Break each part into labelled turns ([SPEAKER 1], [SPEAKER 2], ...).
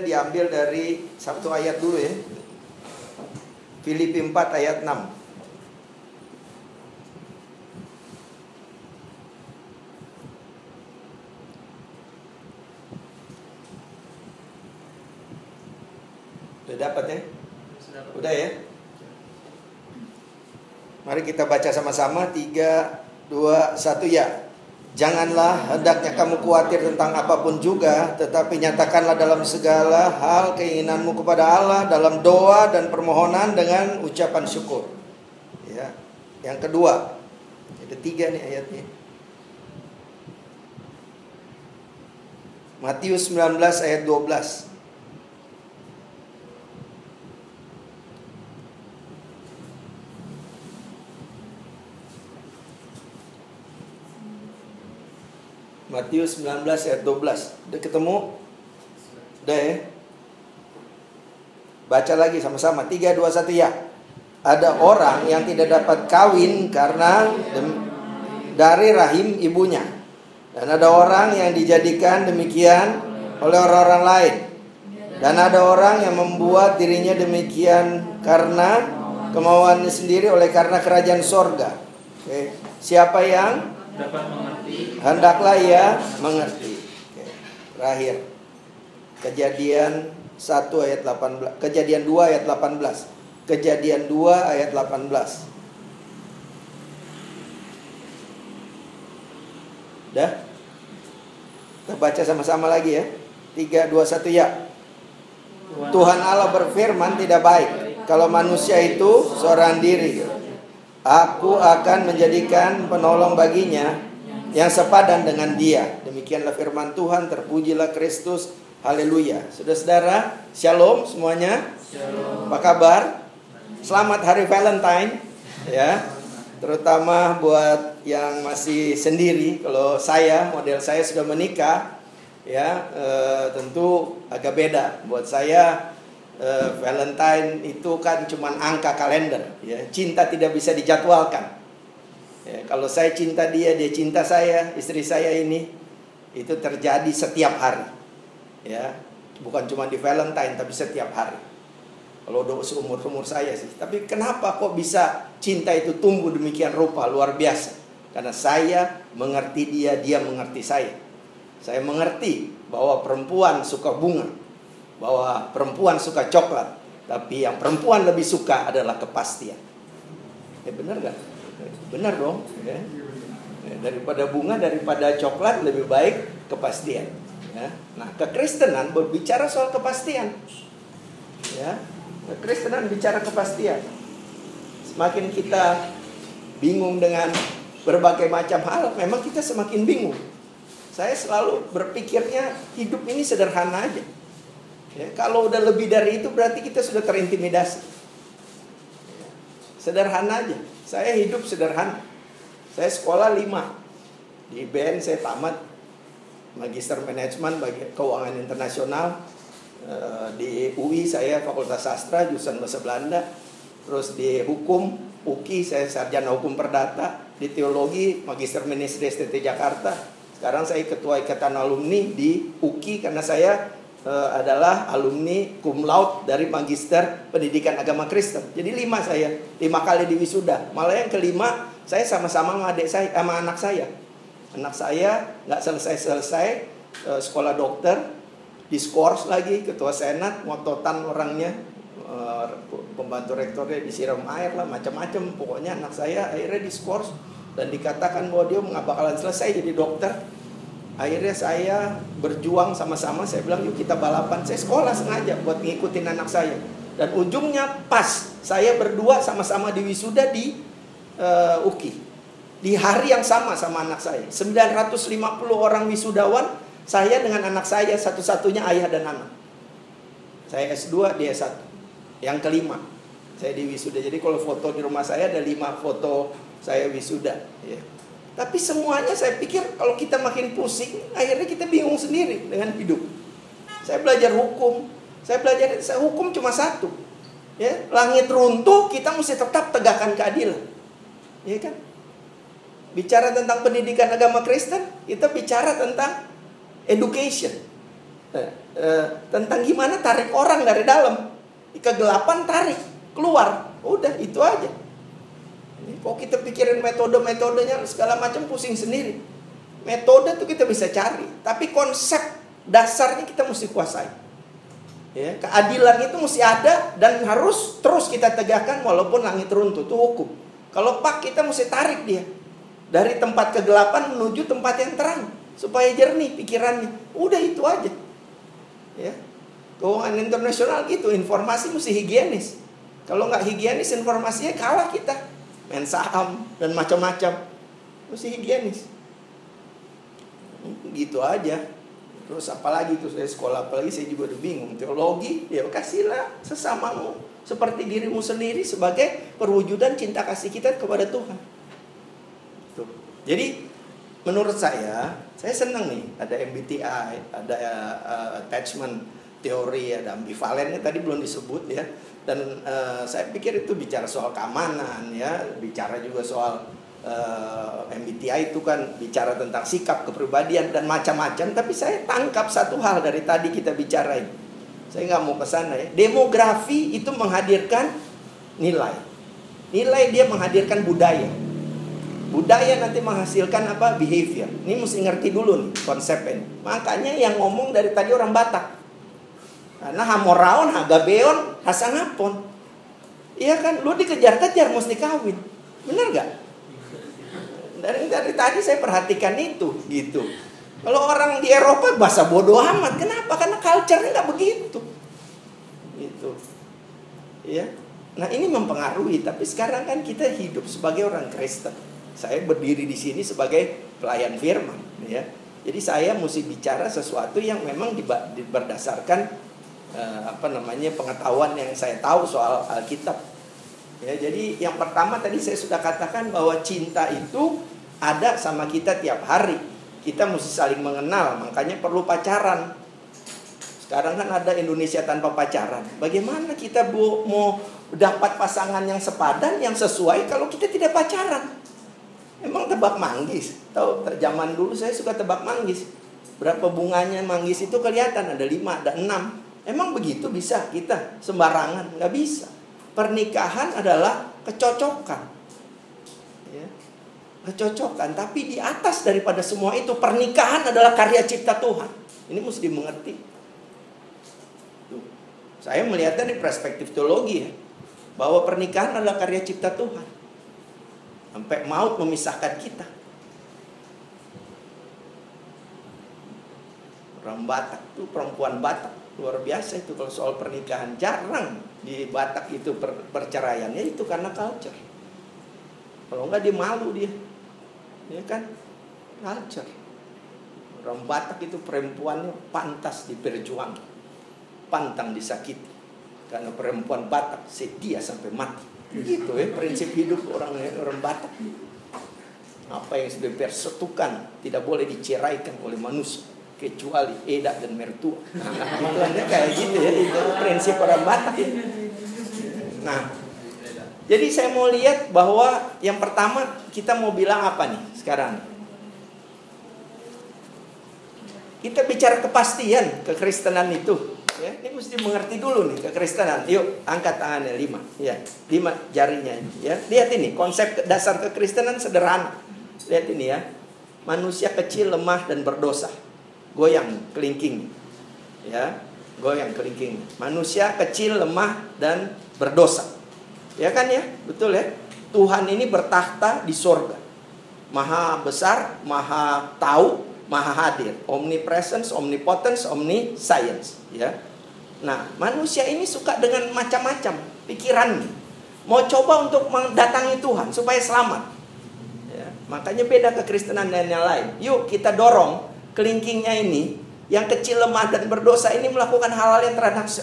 [SPEAKER 1] kita diambil dari satu ayat dulu ya. Filipi 4 ayat 6. Udah dapat ya? Udah ya? Mari kita baca sama-sama 3 2 1 ya. Janganlah hendaknya kamu khawatir tentang apa pun juga, tetapi nyatakanlah dalam segala hal keinginanmu kepada Allah dalam doa dan permohonan dengan ucapan syukur. Ya. Yang kedua, ada tiga nih ayatnya. Matius 19 ayat 12. Matius 19 ayat 12. Udah ketemu? Udah ya? Baca lagi sama-sama. 3 2 1 ya. Ada orang yang tidak dapat kawin karena dari rahim ibunya. Dan ada orang yang dijadikan demikian oleh orang-orang lain. Dan ada orang yang membuat dirinya demikian karena kemauannya sendiri oleh karena kerajaan sorga. Oke. Siapa yang
[SPEAKER 2] dapat mengerti
[SPEAKER 1] hendaklah ia mengerti. Oke. Terakhir. Kejadian 1 ayat 18. Kejadian 2 ayat 18. Kejadian 2 ayat 18. Dah? Kita baca sama-sama lagi ya. 3 2 1 ya. Tuhan Allah berfirman tidak baik kalau manusia itu seorang diri. Aku akan menjadikan penolong baginya yang sepadan dengan dia. Demikianlah firman Tuhan, terpujilah Kristus. Haleluya. Saudara-saudara, shalom semuanya.
[SPEAKER 2] Shalom.
[SPEAKER 1] Apa kabar? Selamat hari Valentine ya. Terutama buat yang masih sendiri. Kalau saya, model saya sudah menikah, ya eh, tentu agak beda. Buat saya eh, Valentine itu kan cuma angka kalender. Ya, cinta tidak bisa dijadwalkan. Ya, kalau saya cinta dia, dia cinta saya, istri saya ini itu terjadi setiap hari. Ya, bukan cuma di Valentine tapi setiap hari. Kalau udah seumur umur saya sih. Tapi kenapa kok bisa cinta itu tumbuh demikian rupa luar biasa? Karena saya mengerti dia, dia mengerti saya. Saya mengerti bahwa perempuan suka bunga, bahwa perempuan suka coklat, tapi yang perempuan lebih suka adalah kepastian. Ya benar gak? Benar dong. Ya. Ya, daripada bunga, daripada coklat lebih baik kepastian. Ya. Nah, kekristenan berbicara soal kepastian. Ya, kekristenan bicara kepastian. Semakin kita bingung dengan berbagai macam hal, memang kita semakin bingung. Saya selalu berpikirnya hidup ini sederhana aja. Ya, kalau udah lebih dari itu berarti kita sudah terintimidasi. Sederhana aja. Saya hidup sederhana. Saya sekolah lima. Di BN saya tamat Magister Manajemen bagi keuangan internasional. Eh, Di UI saya Fakultas Sastra jurusan Bahasa Belanda. Terus di hukum UKI saya sarjana hukum perdata. Di teologi Magister Ministri STT Jakarta. Sekarang saya ketua ikatan alumni di UKI karena saya eh, adalah alumni cum laude dari Magister Pendidikan Agama Kristen. Jadi lima saya, lima kali di wisuda. Malah yang kelima saya sama-sama sama adik saya, sama anak saya. Anak saya nggak selesai-selesai eh, sekolah dokter, diskors lagi, ketua senat, ngototan orangnya, eh, pembantu rektornya disiram air lah, macam-macam. Pokoknya anak saya akhirnya diskors dan dikatakan bahwa dia nggak bakalan selesai jadi dokter. Akhirnya saya berjuang sama-sama. Saya bilang yuk kita balapan. Saya sekolah sengaja buat ngikutin anak saya. Dan ujungnya pas saya berdua sama-sama di wisuda di uh, UKI. Di hari yang sama sama anak saya. 950 orang wisudawan. Saya dengan anak saya satu-satunya ayah dan anak. Saya S2, dia S1. Yang kelima. Saya di wisuda. Jadi kalau foto di rumah saya ada lima foto saya wisuda. Ya. Tapi semuanya saya pikir kalau kita makin pusing, akhirnya kita bingung sendiri dengan hidup. Saya belajar hukum, saya belajar saya hukum cuma satu. Ya, langit runtuh, kita mesti tetap tegakkan keadilan. Ya kan? Bicara tentang pendidikan agama Kristen, kita bicara tentang education. eh, eh, tentang gimana tarik orang dari dalam kegelapan tarik keluar udah itu aja kok kita pikirin metode-metodenya segala macam pusing sendiri metode tuh kita bisa cari tapi konsep dasarnya kita mesti kuasai ya keadilan itu mesti ada dan harus terus kita tegakkan walaupun langit runtuh itu hukum kalau pak kita mesti tarik dia dari tempat kegelapan menuju tempat yang terang supaya jernih pikirannya udah itu aja Ya. Keuangan internasional gitu, informasi mesti higienis. Kalau nggak higienis informasinya kalah kita. Main saham dan macam-macam. Mesti higienis. Gitu aja. Terus apalagi tuh saya sekolah apalagi saya juga udah bingung teologi ya kasihlah sesamamu seperti dirimu sendiri sebagai perwujudan cinta kasih kita kepada Tuhan. Tuh. Jadi menurut saya, saya senang nih ada MBTI, ada uh, attachment teori, ada ambivalennya tadi belum disebut ya. Dan uh, saya pikir itu bicara soal keamanan ya, bicara juga soal uh, MBTI itu kan bicara tentang sikap kepribadian dan macam-macam. Tapi saya tangkap satu hal dari tadi kita bicarain. Saya nggak mau ke sana ya. Demografi itu menghadirkan nilai. Nilai dia menghadirkan budaya. Budaya nanti menghasilkan apa? Behavior. Ini mesti ngerti dulu nih konsepnya. Makanya yang ngomong dari tadi orang Batak. Karena Hamoraon, Hagabeon, Hasanapon. Iya kan? Lu dikejar-kejar mesti kawin. Bener gak? Dari, dari tadi saya perhatikan itu gitu. Kalau orang di Eropa bahasa bodoh amat. Kenapa? Karena culture-nya nggak begitu. Gitu. Ya. Nah ini mempengaruhi. Tapi sekarang kan kita hidup sebagai orang Kristen saya berdiri di sini sebagai pelayan firman ya jadi saya mesti bicara sesuatu yang memang berdasarkan uh, apa namanya pengetahuan yang saya tahu soal Alkitab ya jadi yang pertama tadi saya sudah katakan bahwa cinta itu ada sama kita tiap hari kita mesti saling mengenal makanya perlu pacaran sekarang kan ada Indonesia tanpa pacaran bagaimana kita bu, mau dapat pasangan yang sepadan yang sesuai kalau kita tidak pacaran Emang tebak manggis? Tahu zaman dulu saya suka tebak manggis. Berapa bunganya manggis itu kelihatan ada lima, ada enam. Emang begitu bisa kita sembarangan? Nggak bisa. Pernikahan adalah kecocokan. Ya. Kecocokan. Tapi di atas daripada semua itu pernikahan adalah karya cipta Tuhan. Ini mesti dimengerti. Tuh. Saya melihatnya dari perspektif teologi ya. Bahwa pernikahan adalah karya cipta Tuhan. Sampai maut memisahkan kita. Orang Batak itu perempuan Batak luar biasa itu kalau soal pernikahan jarang di Batak itu per, perceraiannya itu karena culture. Kalau enggak dia malu dia, ya kan culture. Orang Batak itu perempuannya pantas diperjuangkan, pantang disakiti. Karena perempuan Batak setia sampai mati. Gitu ya prinsip hidup orang orang Batak. Apa yang sudah dipersetukan tidak boleh diceraikan oleh manusia kecuali edak dan mertua. Nah, itu kayak gitu ya itu prinsip orang. Nah, jadi saya mau lihat bahwa yang pertama kita mau bilang apa nih sekarang? Kita bicara kepastian kekristenan itu. Ya, ini mesti mengerti dulu nih kekristenan. Yuk, angkat tangannya lima. Ya, lima jarinya. Ya, lihat ini konsep dasar kekristenan sederhana. Lihat ini ya. Manusia kecil, lemah dan berdosa. Goyang kelingking. Ya, goyang kelingking. Manusia kecil, lemah dan berdosa. Ya kan ya? Betul ya? Tuhan ini bertahta di sorga. Maha besar, maha tahu, maha hadir, omnipresence, omnipotence, omniscience, ya. Nah, manusia ini suka dengan macam-macam pikiran. Mau coba untuk mendatangi Tuhan supaya selamat. Ya, makanya beda kekristenan dan yang lain. Yuk kita dorong kelingkingnya ini yang kecil lemah dan berdosa ini melakukan hal-hal yang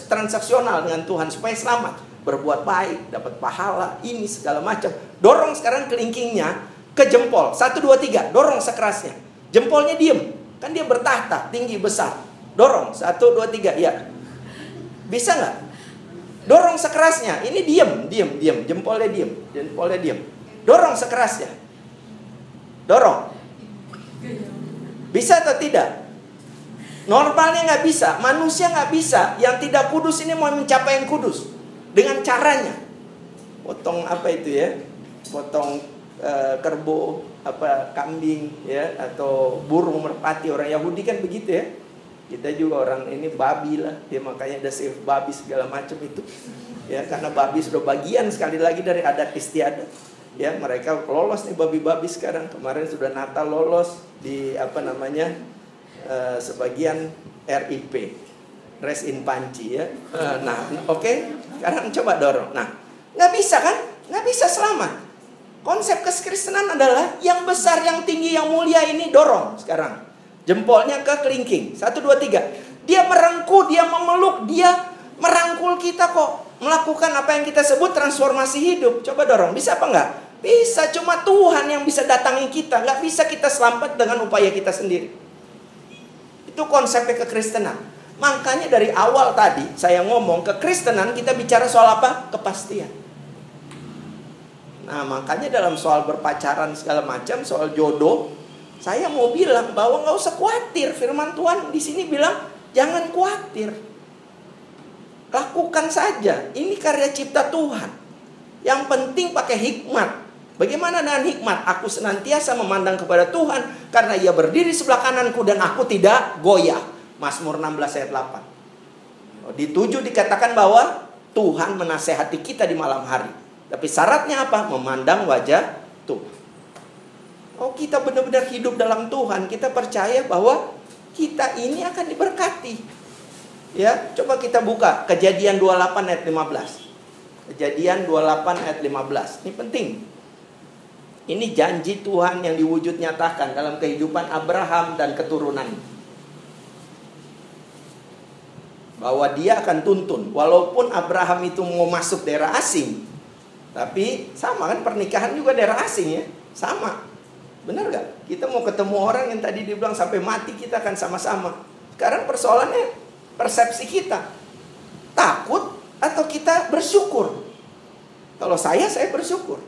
[SPEAKER 1] transaksional dengan Tuhan supaya selamat, berbuat baik, dapat pahala, ini segala macam. Dorong sekarang kelingkingnya ke jempol. Satu, dua, tiga. Dorong sekerasnya. Jempolnya diem. Kan dia bertahta, tinggi, besar. Dorong. Satu, dua, tiga. Ya. Bisa nggak? Dorong sekerasnya. Ini diem, diem, diem. Jempolnya diem, jempolnya diem. Dorong sekerasnya. Dorong. Bisa atau tidak? Normalnya nggak bisa, manusia nggak bisa. Yang tidak kudus ini mau mencapai yang kudus dengan caranya. Potong apa itu ya? Potong uh, kerbau, apa kambing ya atau burung merpati orang Yahudi kan begitu ya. Kita juga orang ini babi lah, ya makanya ada save babi segala macam itu. Ya karena babi sudah bagian sekali lagi dari adat istiadat. Ya mereka lolos nih babi-babi sekarang. Kemarin sudah Natal lolos di apa namanya uh, sebagian RIP, rest in panci ya. Uh, nah oke, okay. sekarang coba dorong. Nah nggak bisa kan? Nggak bisa selamat. Konsep kekristenan adalah yang besar, yang tinggi, yang mulia ini dorong sekarang. Jempolnya ke kelingking. Satu, dua, tiga. Dia merengkuh, dia memeluk, dia merangkul kita kok. Melakukan apa yang kita sebut transformasi hidup. Coba dorong, bisa apa enggak? Bisa, cuma Tuhan yang bisa datangi kita. Nggak bisa kita selamat dengan upaya kita sendiri. Itu konsepnya kekristenan. Makanya dari awal tadi saya ngomong kekristenan kita bicara soal apa? Kepastian. Nah makanya dalam soal berpacaran segala macam, soal jodoh, saya mau bilang bahwa nggak usah khawatir. Firman Tuhan di sini bilang jangan khawatir. Lakukan saja. Ini karya cipta Tuhan. Yang penting pakai hikmat. Bagaimana dengan hikmat? Aku senantiasa memandang kepada Tuhan karena ia berdiri sebelah kananku dan aku tidak goyah. Mazmur 16 ayat 8. Di tujuh dikatakan bahwa Tuhan menasehati kita di malam hari. Tapi syaratnya apa? Memandang wajah Tuhan. Oh kita benar-benar hidup dalam Tuhan, kita percaya bahwa kita ini akan diberkati. Ya, coba kita buka Kejadian 28 ayat 15. Kejadian 28 ayat 15. Ini penting. Ini janji Tuhan yang diwujud nyatakan dalam kehidupan Abraham dan keturunan. Bahwa dia akan tuntun. Walaupun Abraham itu mau masuk daerah asing. Tapi sama kan pernikahan juga daerah asing ya. Sama. Benar gak? Kita mau ketemu orang yang tadi dibilang sampai mati kita akan sama-sama. Sekarang persoalannya persepsi kita. Takut atau kita bersyukur? Kalau saya, saya bersyukur.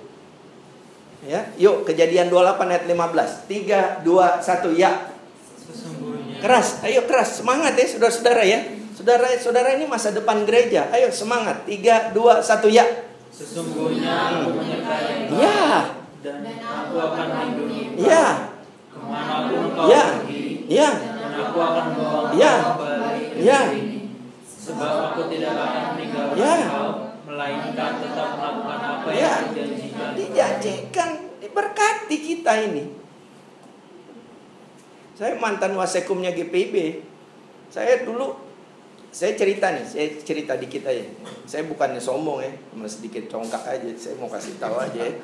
[SPEAKER 1] Ya, yuk kejadian 28 ayat 15. 3, 2, 1, ya. Keras, ayo keras, semangat ya saudara-saudara ya. Saudara-saudara ini masa depan gereja. Ayo semangat. 3, 2, 1, ya.
[SPEAKER 2] Sesungguhnya aku
[SPEAKER 1] menyertai Ya
[SPEAKER 2] dan aku akan melindungi
[SPEAKER 1] Ya.
[SPEAKER 2] Ke mana pun kau
[SPEAKER 1] Ya.
[SPEAKER 2] pergi,
[SPEAKER 1] Ya.
[SPEAKER 2] dan aku akan membawa
[SPEAKER 1] Ya.
[SPEAKER 2] ke
[SPEAKER 1] Ya.
[SPEAKER 2] Sebab aku tidak akan meninggalkan
[SPEAKER 1] Ya.
[SPEAKER 2] kau, melainkan tetap melakukan apa
[SPEAKER 1] Ya.
[SPEAKER 2] yang dijanjikan.
[SPEAKER 1] Dijanjikan diberkati kita ini. Saya mantan wasekumnya GPIB. Saya dulu saya cerita nih, saya cerita dikit aja. Saya bukannya sombong ya, cuma sedikit congkak aja. Saya mau kasih tahu aja ya.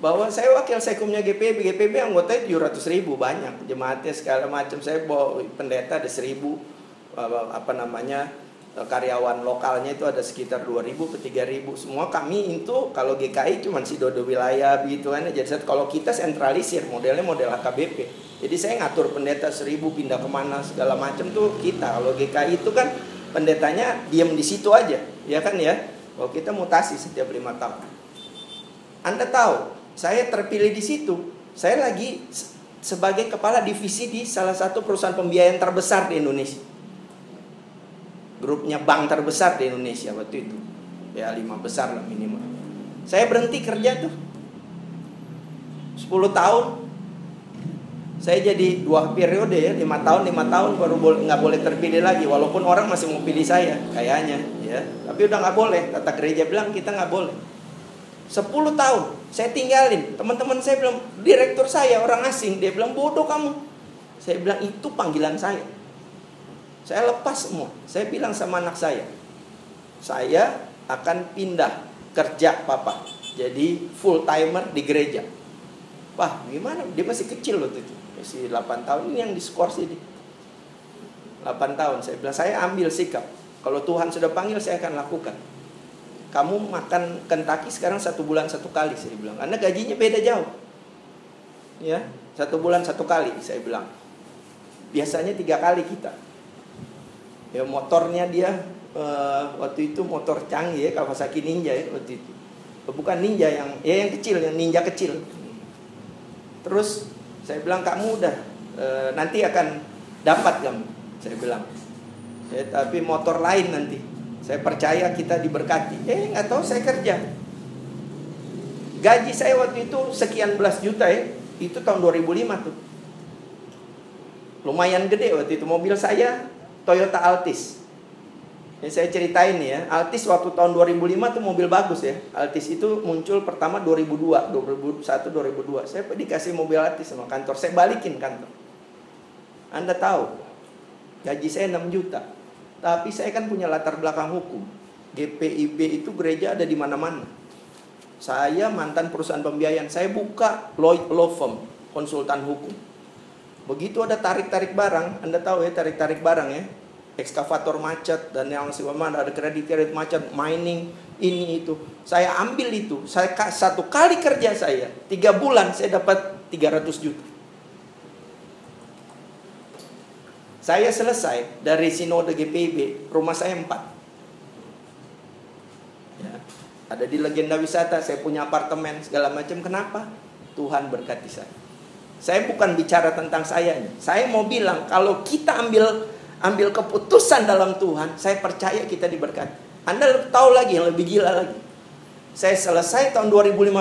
[SPEAKER 1] Bahwa saya wakil sekumnya GPB, GPB anggotanya 700 ribu banyak jemaatnya segala macam. Saya bawa pendeta ada 1000 apa namanya karyawan lokalnya itu ada sekitar 2000 ke 3000 semua kami itu kalau GKI cuma si dodo wilayah gitu kan jadi kalau kita sentralisir modelnya model HKBP jadi saya ngatur pendeta 1000 pindah ke mana segala macam tuh kita kalau GKI itu kan pendetanya diam di situ aja, ya kan ya? Kalau kita mutasi setiap lima tahun. Anda tahu, saya terpilih di situ. Saya lagi sebagai kepala divisi di salah satu perusahaan pembiayaan terbesar di Indonesia. Grupnya bank terbesar di Indonesia waktu itu. Ya lima besar lah minimal. Saya berhenti kerja tuh. 10 tahun. Saya jadi dua periode ya lima tahun lima tahun baru nggak boleh terpilih lagi walaupun orang masih mau pilih saya kayaknya ya. Tapi udah nggak boleh. Tata gereja bilang kita nggak boleh. Sepuluh tahun saya tinggalin. Teman-teman saya bilang direktur saya orang asing. Dia bilang bodoh kamu. Saya bilang itu panggilan saya saya lepas semua. Saya bilang sama anak saya saya akan pindah kerja papa. Jadi full timer di gereja. Wah, gimana? Dia masih kecil loh itu. Masih 8 tahun. Ini yang diskors ini 8 tahun. Saya bilang saya ambil sikap. Kalau Tuhan sudah panggil saya akan lakukan. Kamu makan kentaki sekarang satu bulan satu kali saya bilang. Karena gajinya beda jauh. Ya satu bulan satu kali saya bilang. Biasanya tiga kali kita ya motornya dia uh, waktu itu motor canggih ya Kawasaki Ninja ya waktu itu bukan ninja yang ya yang kecil yang ninja kecil terus saya bilang kamu udah e, nanti akan dapat kamu Saya bilang. Ya, tapi motor lain nanti. Saya percaya kita diberkati. Eh, nggak tahu saya kerja. Gaji saya waktu itu sekian belas juta ya. Itu tahun 2005 tuh. Lumayan gede waktu itu. Mobil saya Toyota Altis. Ini saya ceritain nih ya. Altis waktu tahun 2005 tuh mobil bagus ya. Altis itu muncul pertama 2002, 2001, 2002. Saya dikasih mobil Altis sama kantor. Saya balikin kantor. Anda tahu, gaji saya 6 juta. Tapi saya kan punya latar belakang hukum. GPIB itu gereja ada di mana-mana. Saya mantan perusahaan pembiayaan. Saya buka Lloyd Law Firm, konsultan hukum. Begitu ada tarik-tarik barang, Anda tahu ya tarik-tarik barang ya. Ekskavator macet dan yang mana ada kredit kredit macet, mining ini itu. Saya ambil itu. Saya satu kali kerja saya tiga bulan saya dapat 300 juta. Saya selesai dari sinode GPIB, rumah saya empat. Ya, ada di legenda wisata, saya punya apartemen segala macam. Kenapa? Tuhan berkati saya. Saya bukan bicara tentang saya. Saya mau bilang kalau kita ambil ambil keputusan dalam Tuhan, saya percaya kita diberkati. Anda tahu lagi yang lebih gila lagi. Saya selesai tahun 2015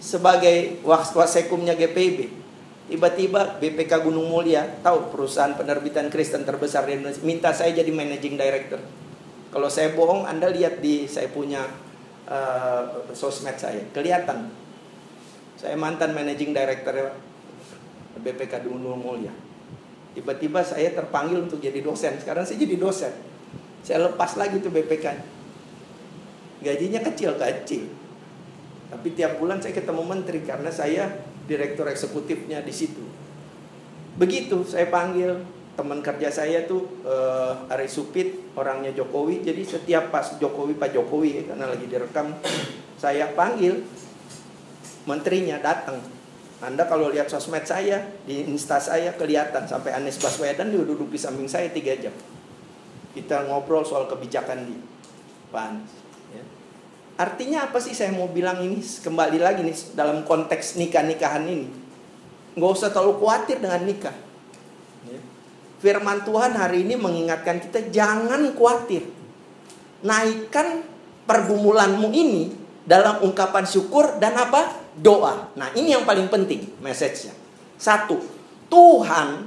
[SPEAKER 1] sebagai wasekumnya GPIB. Tiba-tiba BPK Gunung Mulia, tahu perusahaan penerbitan Kristen terbesar di Indonesia, minta saya jadi managing director. Kalau saya bohong, Anda lihat di saya punya uh, sosmed saya, kelihatan. Saya mantan managing director BPK Gunung Mulia. Tiba-tiba saya terpanggil untuk jadi dosen. Sekarang saya jadi dosen. Saya lepas lagi tuh BPK. Gajinya kecil-kecil. Tapi tiap bulan saya ketemu menteri karena saya direktur eksekutifnya di situ. Begitu saya panggil teman kerja saya tuh uh, Ari Supit orangnya Jokowi. Jadi setiap pas Jokowi Pak Jokowi karena lagi direkam saya panggil menterinya datang. Anda kalau lihat sosmed saya di Insta saya kelihatan sampai Anies Baswedan dia duduk di samping saya tiga jam. Kita ngobrol soal kebijakan di Pak Anies. Artinya apa sih saya mau bilang ini kembali lagi nih dalam konteks nikah-nikahan ini. Nggak usah terlalu khawatir dengan nikah. Ya. Firman Tuhan hari ini mengingatkan kita jangan khawatir. Naikkan pergumulanmu ini dalam ungkapan syukur dan apa? Doa. Nah ini yang paling penting message-nya. Satu, Tuhan,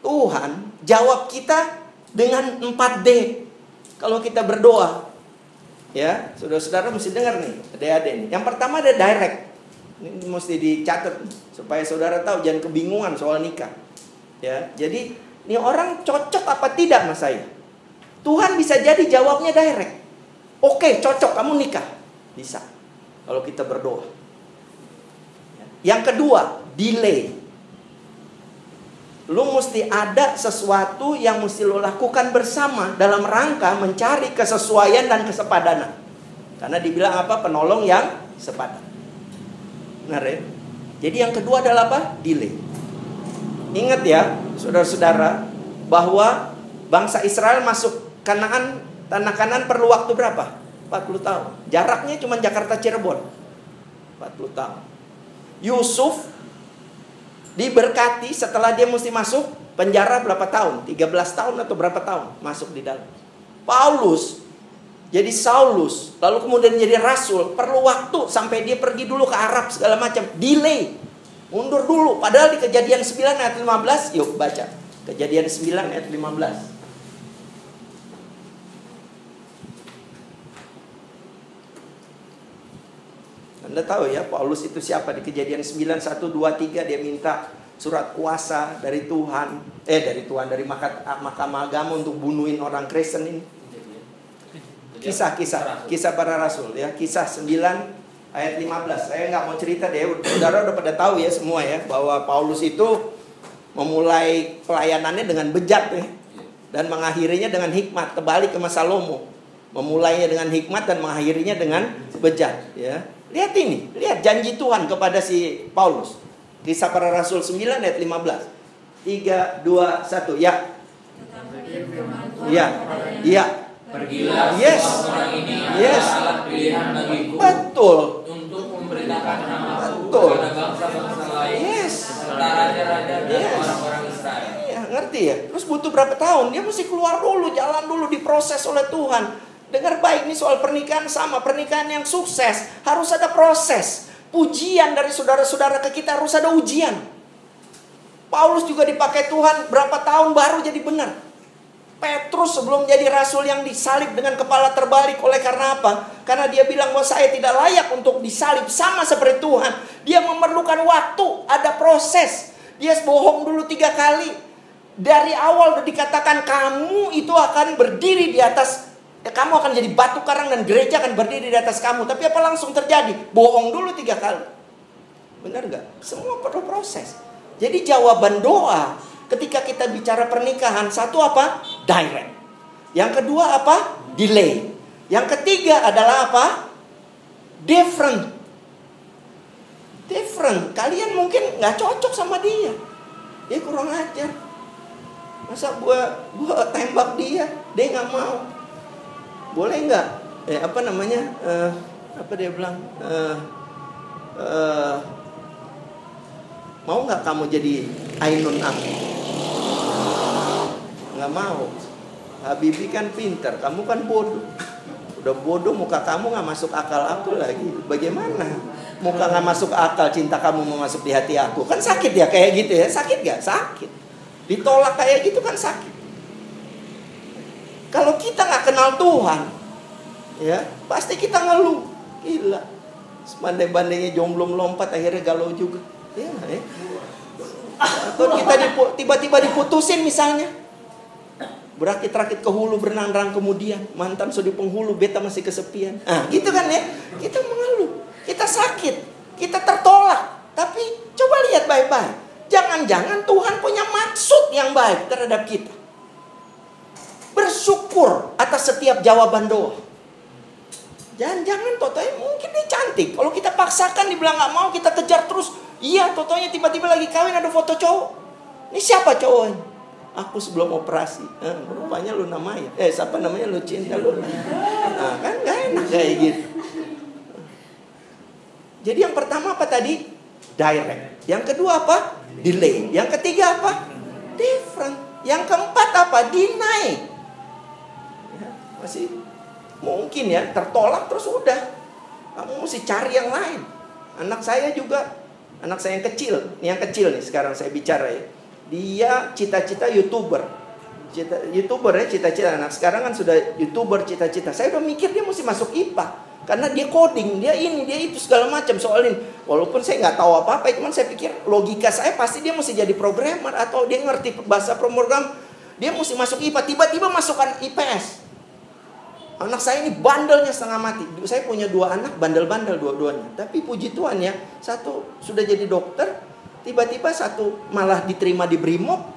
[SPEAKER 1] Tuhan jawab kita dengan 4D. Kalau kita berdoa, Ya, saudara-saudara mesti dengar nih, adik-adik nih. Yang pertama ada direct. Ini mesti dicatat supaya saudara tahu jangan kebingungan soal nikah. Ya, jadi ini orang cocok apa tidak mas saya? Tuhan bisa jadi jawabnya direct. Oke, cocok kamu nikah. Bisa. Kalau kita berdoa. Yang kedua, delay. Lu mesti ada sesuatu yang mesti lo lakukan bersama dalam rangka mencari kesesuaian dan kesepadanan. Karena dibilang apa? Penolong yang sepadan. Benar ya? Jadi yang kedua adalah apa? Delay. Ingat ya, saudara-saudara, bahwa bangsa Israel masuk Kanaan, tanah kanan perlu waktu berapa? 40 tahun. Jaraknya cuma Jakarta Cirebon. 40 tahun. Yusuf diberkati setelah dia mesti masuk penjara berapa tahun? 13 tahun atau berapa tahun masuk di dalam. Paulus jadi Saulus, lalu kemudian jadi rasul, perlu waktu sampai dia pergi dulu ke Arab segala macam, delay. Mundur dulu, padahal di kejadian 9 ayat 15, yuk baca. Kejadian 9 ayat 15. Anda tahu ya Paulus itu siapa di kejadian 9 1 2 3 dia minta surat kuasa dari Tuhan eh dari Tuhan dari mahkamah agama untuk bunuhin orang Kristen ini. Kisah-kisah kisah para rasul ya kisah 9 ayat 15. Saya nggak mau cerita deh, saudara udah pada tahu ya semua ya bahwa Paulus itu memulai pelayanannya dengan bejat ya dan mengakhirinya dengan hikmat kembali ke masa Salomo memulainya dengan hikmat dan mengakhirinya dengan bejat ya Lihat ini, lihat janji Tuhan kepada si Paulus. Kisah para Rasul 9 ayat 15. 3 2 1 ya. Ya. Ya.
[SPEAKER 2] Pergilah
[SPEAKER 1] yes.
[SPEAKER 2] orang ini
[SPEAKER 1] yes.
[SPEAKER 2] pilihan bagiku
[SPEAKER 1] Betul.
[SPEAKER 2] untuk memberitakan nama
[SPEAKER 1] Betul.
[SPEAKER 2] kepada bangsa-bangsa lain
[SPEAKER 1] Yes.
[SPEAKER 2] serta raja-raja dan
[SPEAKER 1] Yes.
[SPEAKER 2] orang-orang Israel.
[SPEAKER 1] Ya, ngerti Ngerti ya? Terus butuh berapa tahun? Dia mesti keluar dulu, jalan dulu, diproses oleh Tuhan. Dengar baik nih soal pernikahan sama. Pernikahan yang sukses harus ada proses. Pujian dari saudara-saudara ke kita harus ada ujian. Paulus juga dipakai Tuhan berapa tahun baru jadi benar. Petrus sebelum jadi rasul yang disalib dengan kepala terbalik oleh karena apa? Karena dia bilang bahwa saya tidak layak untuk disalib sama seperti Tuhan. Dia memerlukan waktu, ada proses. Dia bohong dulu tiga kali. Dari awal dikatakan kamu itu akan berdiri di atas ya, kamu akan jadi batu karang dan gereja akan berdiri di atas kamu. Tapi apa langsung terjadi? Bohong dulu tiga kali. Benar nggak? Semua perlu proses. Jadi jawaban doa ketika kita bicara pernikahan satu apa? Direct. Yang kedua apa? Delay. Yang ketiga adalah apa? Different. Different. Kalian mungkin nggak cocok sama dia. Dia kurang ajar. Masa gua gua tembak dia, dia nggak mau. Boleh nggak? Eh apa namanya? Uh, apa dia bilang? Uh, uh, mau nggak kamu jadi Ainun aku? Nggak mau. Habibi kan pinter, kamu kan bodoh. Udah bodoh muka kamu nggak masuk akal aku lagi. Bagaimana? Muka nggak masuk akal, cinta kamu mau masuk di hati aku. Kan sakit ya kayak gitu ya? Sakit gak? Sakit. Ditolak kayak gitu kan sakit. Kalau kita nggak kenal Tuhan, ya pasti kita ngeluh. Gila. Semandai-bandainya jomblo lompat akhirnya galau juga. Ya, ya. Atau kita dipu, tiba-tiba diputusin misalnya. Berakit-rakit ke hulu berenang-renang kemudian mantan sudah penghulu beta masih kesepian. Ah, gitu kan ya? Kita mengeluh, kita sakit, kita tertolak. Tapi coba lihat baik-baik. Jangan-jangan Tuhan punya maksud yang baik terhadap kita. Bersyukur atas setiap jawaban doa. Jangan-jangan totonya mungkin dia cantik. Kalau kita paksakan dibilang nggak mau, kita kejar terus. Iya, totonya tiba-tiba lagi kawin ada foto cowok. Ini siapa cowoknya? Aku sebelum operasi. Eh, rupanya lu namanya. Eh, siapa namanya lu cinta lu. Nah, kan gak enak kayak gitu. Jadi yang pertama apa tadi? Direct. Yang kedua apa? Delay. Yang ketiga apa? Different. Yang keempat apa? Deny. Masih mungkin ya tertolak terus udah. Kamu mesti cari yang lain. Anak saya juga, anak saya yang kecil, ini yang kecil nih sekarang saya bicara ya. Dia cita-cita youtuber. Cita youtuber ya cita-cita. Anak sekarang kan sudah youtuber cita-cita. Saya udah mikir dia mesti masuk IPA karena dia coding dia ini dia itu segala macam soalin walaupun saya nggak tahu apa apa cuman saya pikir logika saya pasti dia mesti jadi programmer atau dia ngerti bahasa program. Dia mesti masuk IPA tiba-tiba masukkan IPS anak saya ini bandelnya setengah mati. Saya punya dua anak bandel-bandel dua-duanya. Tapi puji Tuhan ya satu sudah jadi dokter tiba-tiba satu malah diterima di Brimob.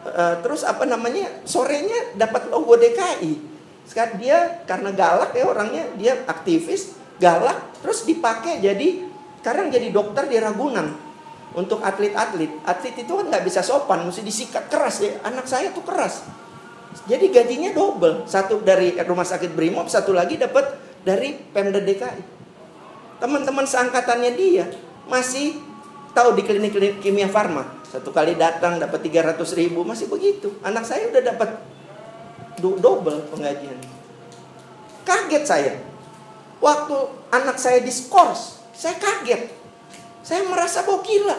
[SPEAKER 1] Uh, terus apa namanya sorenya dapat logo DKI sekarang dia karena galak ya orangnya dia aktivis galak terus dipakai jadi sekarang jadi dokter di Ragunan. Untuk atlet-atlet. Atlet itu kan nggak bisa sopan mesti disikat keras ya. Anak saya tuh keras jadi gajinya double satu dari rumah sakit Brimob satu lagi dapat dari Pemda DKI teman-teman seangkatannya dia masih Tahu di klinik-klinik kimia farma, satu kali datang dapat 300 ribu, masih begitu. Anak saya udah dapat double pengajian. Kaget saya. Waktu anak saya diskors, saya kaget. Saya merasa bahwa gila.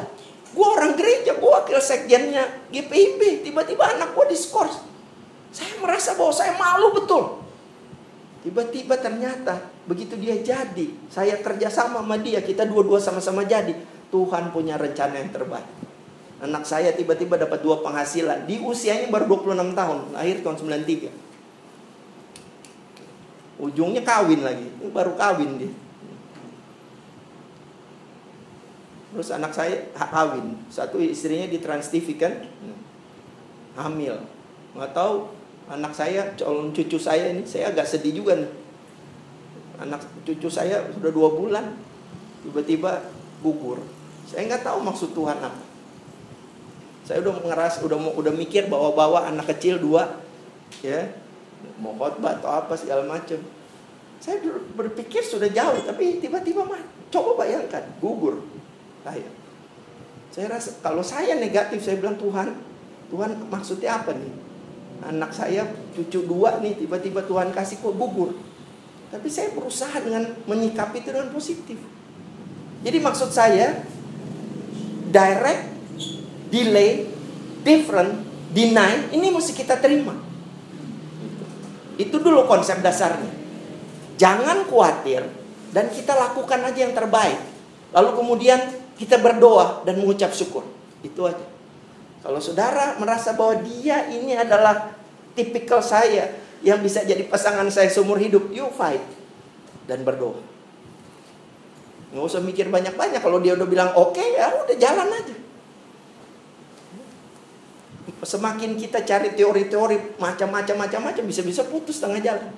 [SPEAKER 1] Gue orang gereja, gue wakil sekjennya GPIB. Tiba-tiba anak gue diskors. Saya merasa bahwa saya malu betul. Tiba-tiba ternyata begitu dia jadi, saya kerjasama sama dia, kita dua-dua sama-sama jadi. Tuhan punya rencana yang terbaik. Anak saya tiba-tiba dapat dua penghasilan. Di usianya baru 26 tahun. Lahir tahun 93. Ujungnya kawin lagi. Baru kawin dia. Terus anak saya kawin. Satu istrinya di Trans TV kan. Hamil. Nggak tahu anak saya, calon cucu saya ini. Saya agak sedih juga nih. Anak cucu saya sudah dua bulan. Tiba-tiba gugur saya nggak tahu maksud Tuhan apa. Saya udah ngeras, udah mau, udah mikir bawa-bawa anak kecil dua, ya, mau khotbah atau apa segala macam. Saya berpikir sudah jauh, tapi tiba-tiba mah, coba bayangkan, gugur saya. Saya rasa kalau saya negatif, saya bilang Tuhan, Tuhan maksudnya apa nih? Anak saya cucu dua nih tiba-tiba Tuhan kasih kok gugur. Tapi saya berusaha dengan menyikapi itu dengan positif. Jadi maksud saya direct, delay, different, deny ini mesti kita terima. Itu dulu konsep dasarnya. Jangan khawatir dan kita lakukan aja yang terbaik. Lalu kemudian kita berdoa dan mengucap syukur. Itu aja. Kalau saudara merasa bahwa dia ini adalah tipikal saya yang bisa jadi pasangan saya seumur hidup, you fight dan berdoa. Nggak usah mikir banyak-banyak. Kalau dia udah bilang oke okay, ya udah jalan aja. Semakin kita cari teori-teori macam-macam macam-macam bisa-bisa putus tengah jalan.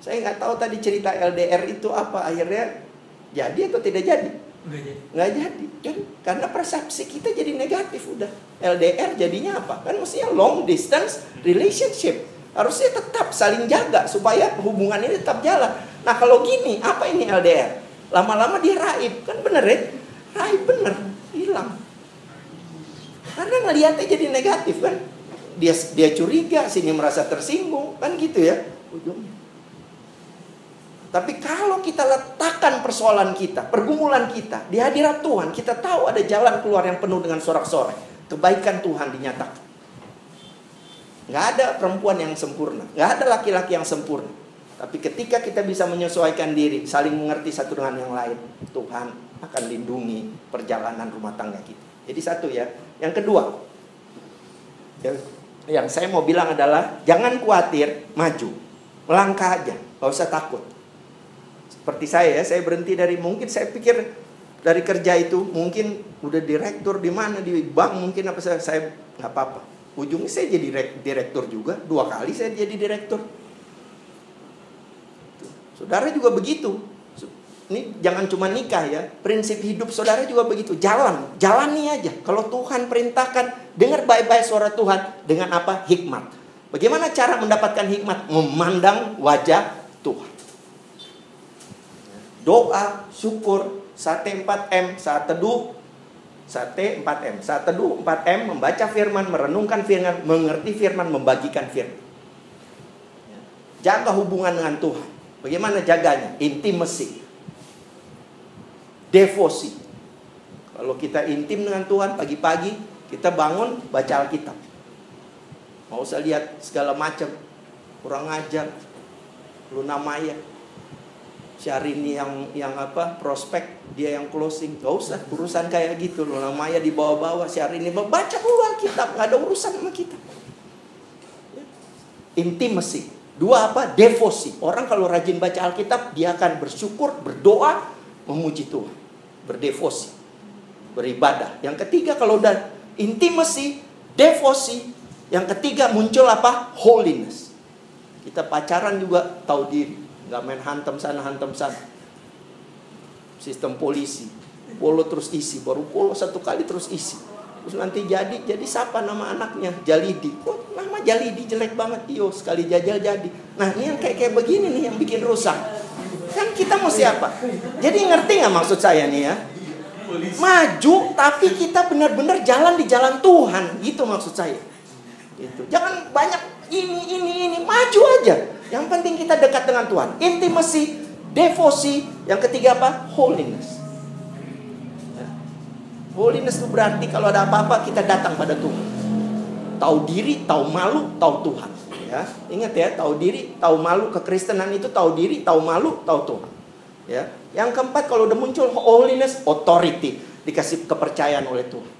[SPEAKER 1] Saya nggak tahu tadi cerita LDR itu apa akhirnya jadi atau tidak jadi. Nggak jadi. Jadi kan karena persepsi kita jadi negatif udah. LDR jadinya apa? Kan mestinya long distance relationship. Harusnya tetap saling jaga supaya hubungan ini tetap jalan. Nah kalau gini, apa ini LDR? Lama-lama dia raib, kan bener ya? Raib bener, hilang. Karena ngelihatnya jadi negatif kan. Dia dia curiga, sini merasa tersinggung, kan gitu ya ujungnya. Tapi kalau kita letakkan persoalan kita, pergumulan kita di hadirat Tuhan, kita tahu ada jalan keluar yang penuh dengan sorak-sorai. Kebaikan Tuhan dinyatakan. Nggak ada perempuan yang sempurna, nggak ada laki-laki yang sempurna. Tapi ketika kita bisa menyesuaikan diri, saling mengerti satu dengan yang lain, Tuhan akan lindungi perjalanan rumah tangga kita. Jadi satu ya. Yang kedua, yang saya mau bilang adalah jangan khawatir, maju, melangkah aja, nggak usah takut. Seperti saya ya, saya berhenti dari mungkin saya pikir dari kerja itu mungkin udah direktur di mana di bank mungkin apa saya saya nggak apa-apa. Ujungnya saya jadi direktur juga, dua kali saya jadi direktur. Saudara juga begitu. Ini jangan cuma nikah ya, prinsip hidup saudara juga begitu. Jalan, jalani aja. Kalau Tuhan perintahkan, dengar baik-baik suara Tuhan dengan apa? Hikmat. Bagaimana cara mendapatkan hikmat? Memandang wajah Tuhan doa, syukur, sate 4M, saat teduh, sate 4M, saat teduh 4M, membaca firman, merenungkan firman, mengerti firman, membagikan firman. Jaga hubungan dengan Tuhan. Bagaimana jaganya? Intimacy. Devosi. Kalau kita intim dengan Tuhan pagi-pagi, kita bangun baca Alkitab. Mau usah lihat segala macam. Kurang ajar. Luna Maya Syahrini yang yang apa prospek dia yang closing. Gak usah urusan kayak gitu loh. Namanya di bawah-bawah. Syahrini baca dulu Alkitab nggak ada urusan sama kita. Intimacy. Dua apa? Devosi. Orang kalau rajin baca Alkitab dia akan bersyukur berdoa memuji Tuhan. Berdevosi. Beribadah. Yang ketiga kalau udah intimacy devosi yang ketiga muncul apa? Holiness. Kita pacaran juga tahu diri nggak main hantam sana hantam sana. Sistem polisi. Polo terus isi baru polo satu kali terus isi. Terus nanti jadi jadi siapa nama anaknya? Jalidi. Kok nama Jalidi jelek banget? Iyo sekali jajal jadi. Nah ini yang kayak kayak begini nih yang bikin rusak. Kan kita mau siapa? Jadi ngerti nggak maksud saya nih ya? Maju tapi kita benar-benar jalan di jalan Tuhan. Gitu maksud saya. Itu jangan banyak ini ini ini. Maju aja yang penting kita dekat dengan Tuhan. Intimacy, devosi. Yang ketiga apa? Holiness. Ya. Holiness itu berarti kalau ada apa-apa kita datang pada Tuhan. Tahu diri, tahu malu, tahu Tuhan. Ya, ingat ya, tahu diri, tahu malu. Kekristenan itu tahu diri, tahu malu, tahu Tuhan. Ya, yang keempat kalau udah muncul holiness, authority, dikasih kepercayaan oleh Tuhan.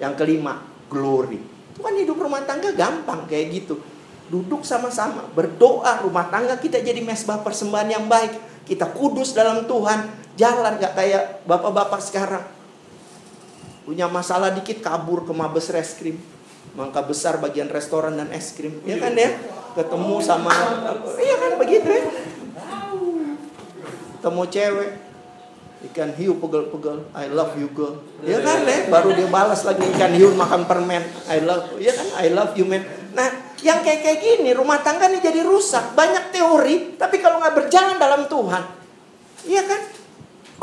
[SPEAKER 1] Yang kelima, glory. Itu kan hidup rumah tangga gampang kayak gitu duduk sama-sama, berdoa rumah tangga kita jadi mesbah persembahan yang baik. Kita kudus dalam Tuhan, jalan gak kayak bapak-bapak sekarang. Punya masalah dikit kabur ke Mabes Reskrim. Mangka besar bagian restoran dan es krim. Ya kan ya? Ketemu sama Iya kan begitu ya? Ketemu cewek ikan hiu pegel-pegel I love you girl ya kan ya baru dia balas lagi ikan hiu makan permen I love ya kan I love you man nah yang kayak kayak gini rumah tangga nih jadi rusak banyak teori tapi kalau nggak berjalan dalam Tuhan iya kan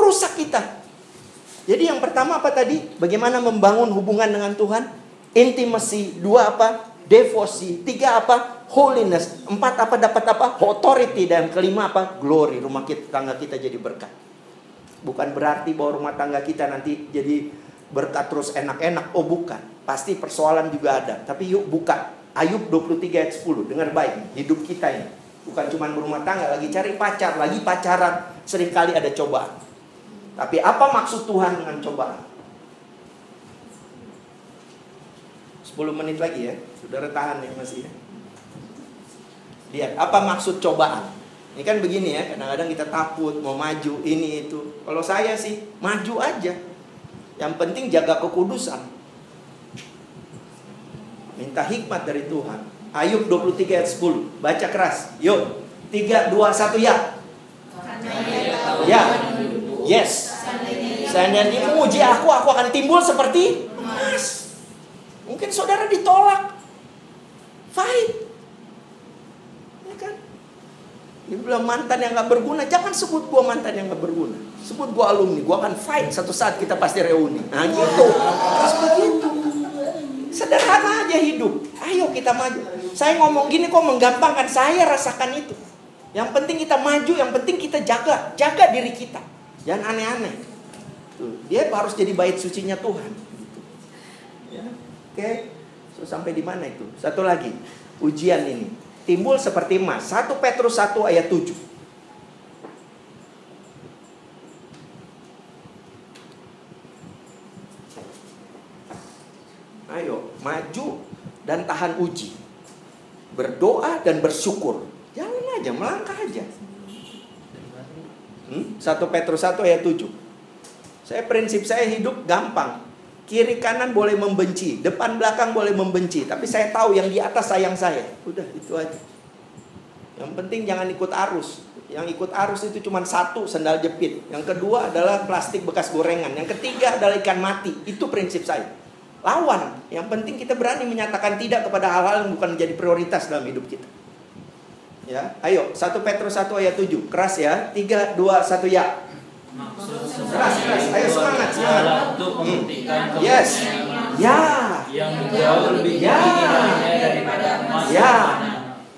[SPEAKER 1] rusak kita jadi yang pertama apa tadi bagaimana membangun hubungan dengan Tuhan Intimacy. Dua apa? Devosi. Tiga apa? Holiness. Empat apa? Dapat apa? Authority. Dan kelima apa? Glory. Rumah kita, tangga kita jadi berkat. Bukan berarti bahwa rumah tangga kita nanti jadi berkat terus enak-enak. Oh bukan. Pasti persoalan juga ada. Tapi yuk buka. Ayub 23 ayat 10. Dengar baik. Hidup kita ini. Bukan cuma berumah tangga. Lagi cari pacar. Lagi pacaran. Seringkali ada cobaan. Tapi apa maksud Tuhan dengan cobaan? 10 menit lagi ya. Saudara tahan ya masih ya. Lihat, apa maksud cobaan? Ini kan begini ya, kadang-kadang kita takut mau maju ini itu. Kalau saya sih maju aja. Yang penting jaga kekudusan. Minta hikmat dari Tuhan. Ayub 23 ayat 10. Baca keras. Yuk. 3 2 1 ya. Ya. Yes. Seandainya uji aku, aku akan timbul seperti emas. Mungkin saudara ditolak. Fight. Ya kan? Dia bilang mantan yang gak berguna. Jangan sebut gua mantan yang gak berguna. Sebut gua alumni. Gua akan fight. Satu saat kita pasti reuni. Nah gitu. Terus begitu. Sederhana aja hidup. Ayo kita maju. Saya ngomong gini kok menggampangkan. Saya rasakan itu. Yang penting kita maju. Yang penting kita jaga. Jaga diri kita. Jangan aneh-aneh. Dia harus jadi bait sucinya Tuhan. Ya. Oke. So, sampai di mana itu? Satu lagi. Ujian ini. Timbul seperti emas. 1 Petrus 1 ayat 7. Ayo, maju dan tahan uji. Berdoa dan bersyukur. Jalan aja, melangkah aja. Hmm? 1 Petrus 1 ayat 7. Saya prinsip saya hidup gampang. Kiri kanan boleh membenci, depan belakang boleh membenci, tapi saya tahu yang di atas sayang saya. Udah itu aja. Yang penting jangan ikut arus. Yang ikut arus itu cuma satu sendal jepit. Yang kedua adalah plastik bekas gorengan. Yang ketiga adalah ikan mati. Itu prinsip saya. Lawan. Yang penting kita berani menyatakan tidak kepada hal-hal yang bukan menjadi prioritas dalam hidup kita. Ya, ayo 1 Petrus 1 ayat 7. Keras ya. 3 2 1 ya. Keras, keras. Ayo semangat, semangat. Hmm. Yes. Ya.
[SPEAKER 2] yang jauh lebih
[SPEAKER 1] Ya. Ya.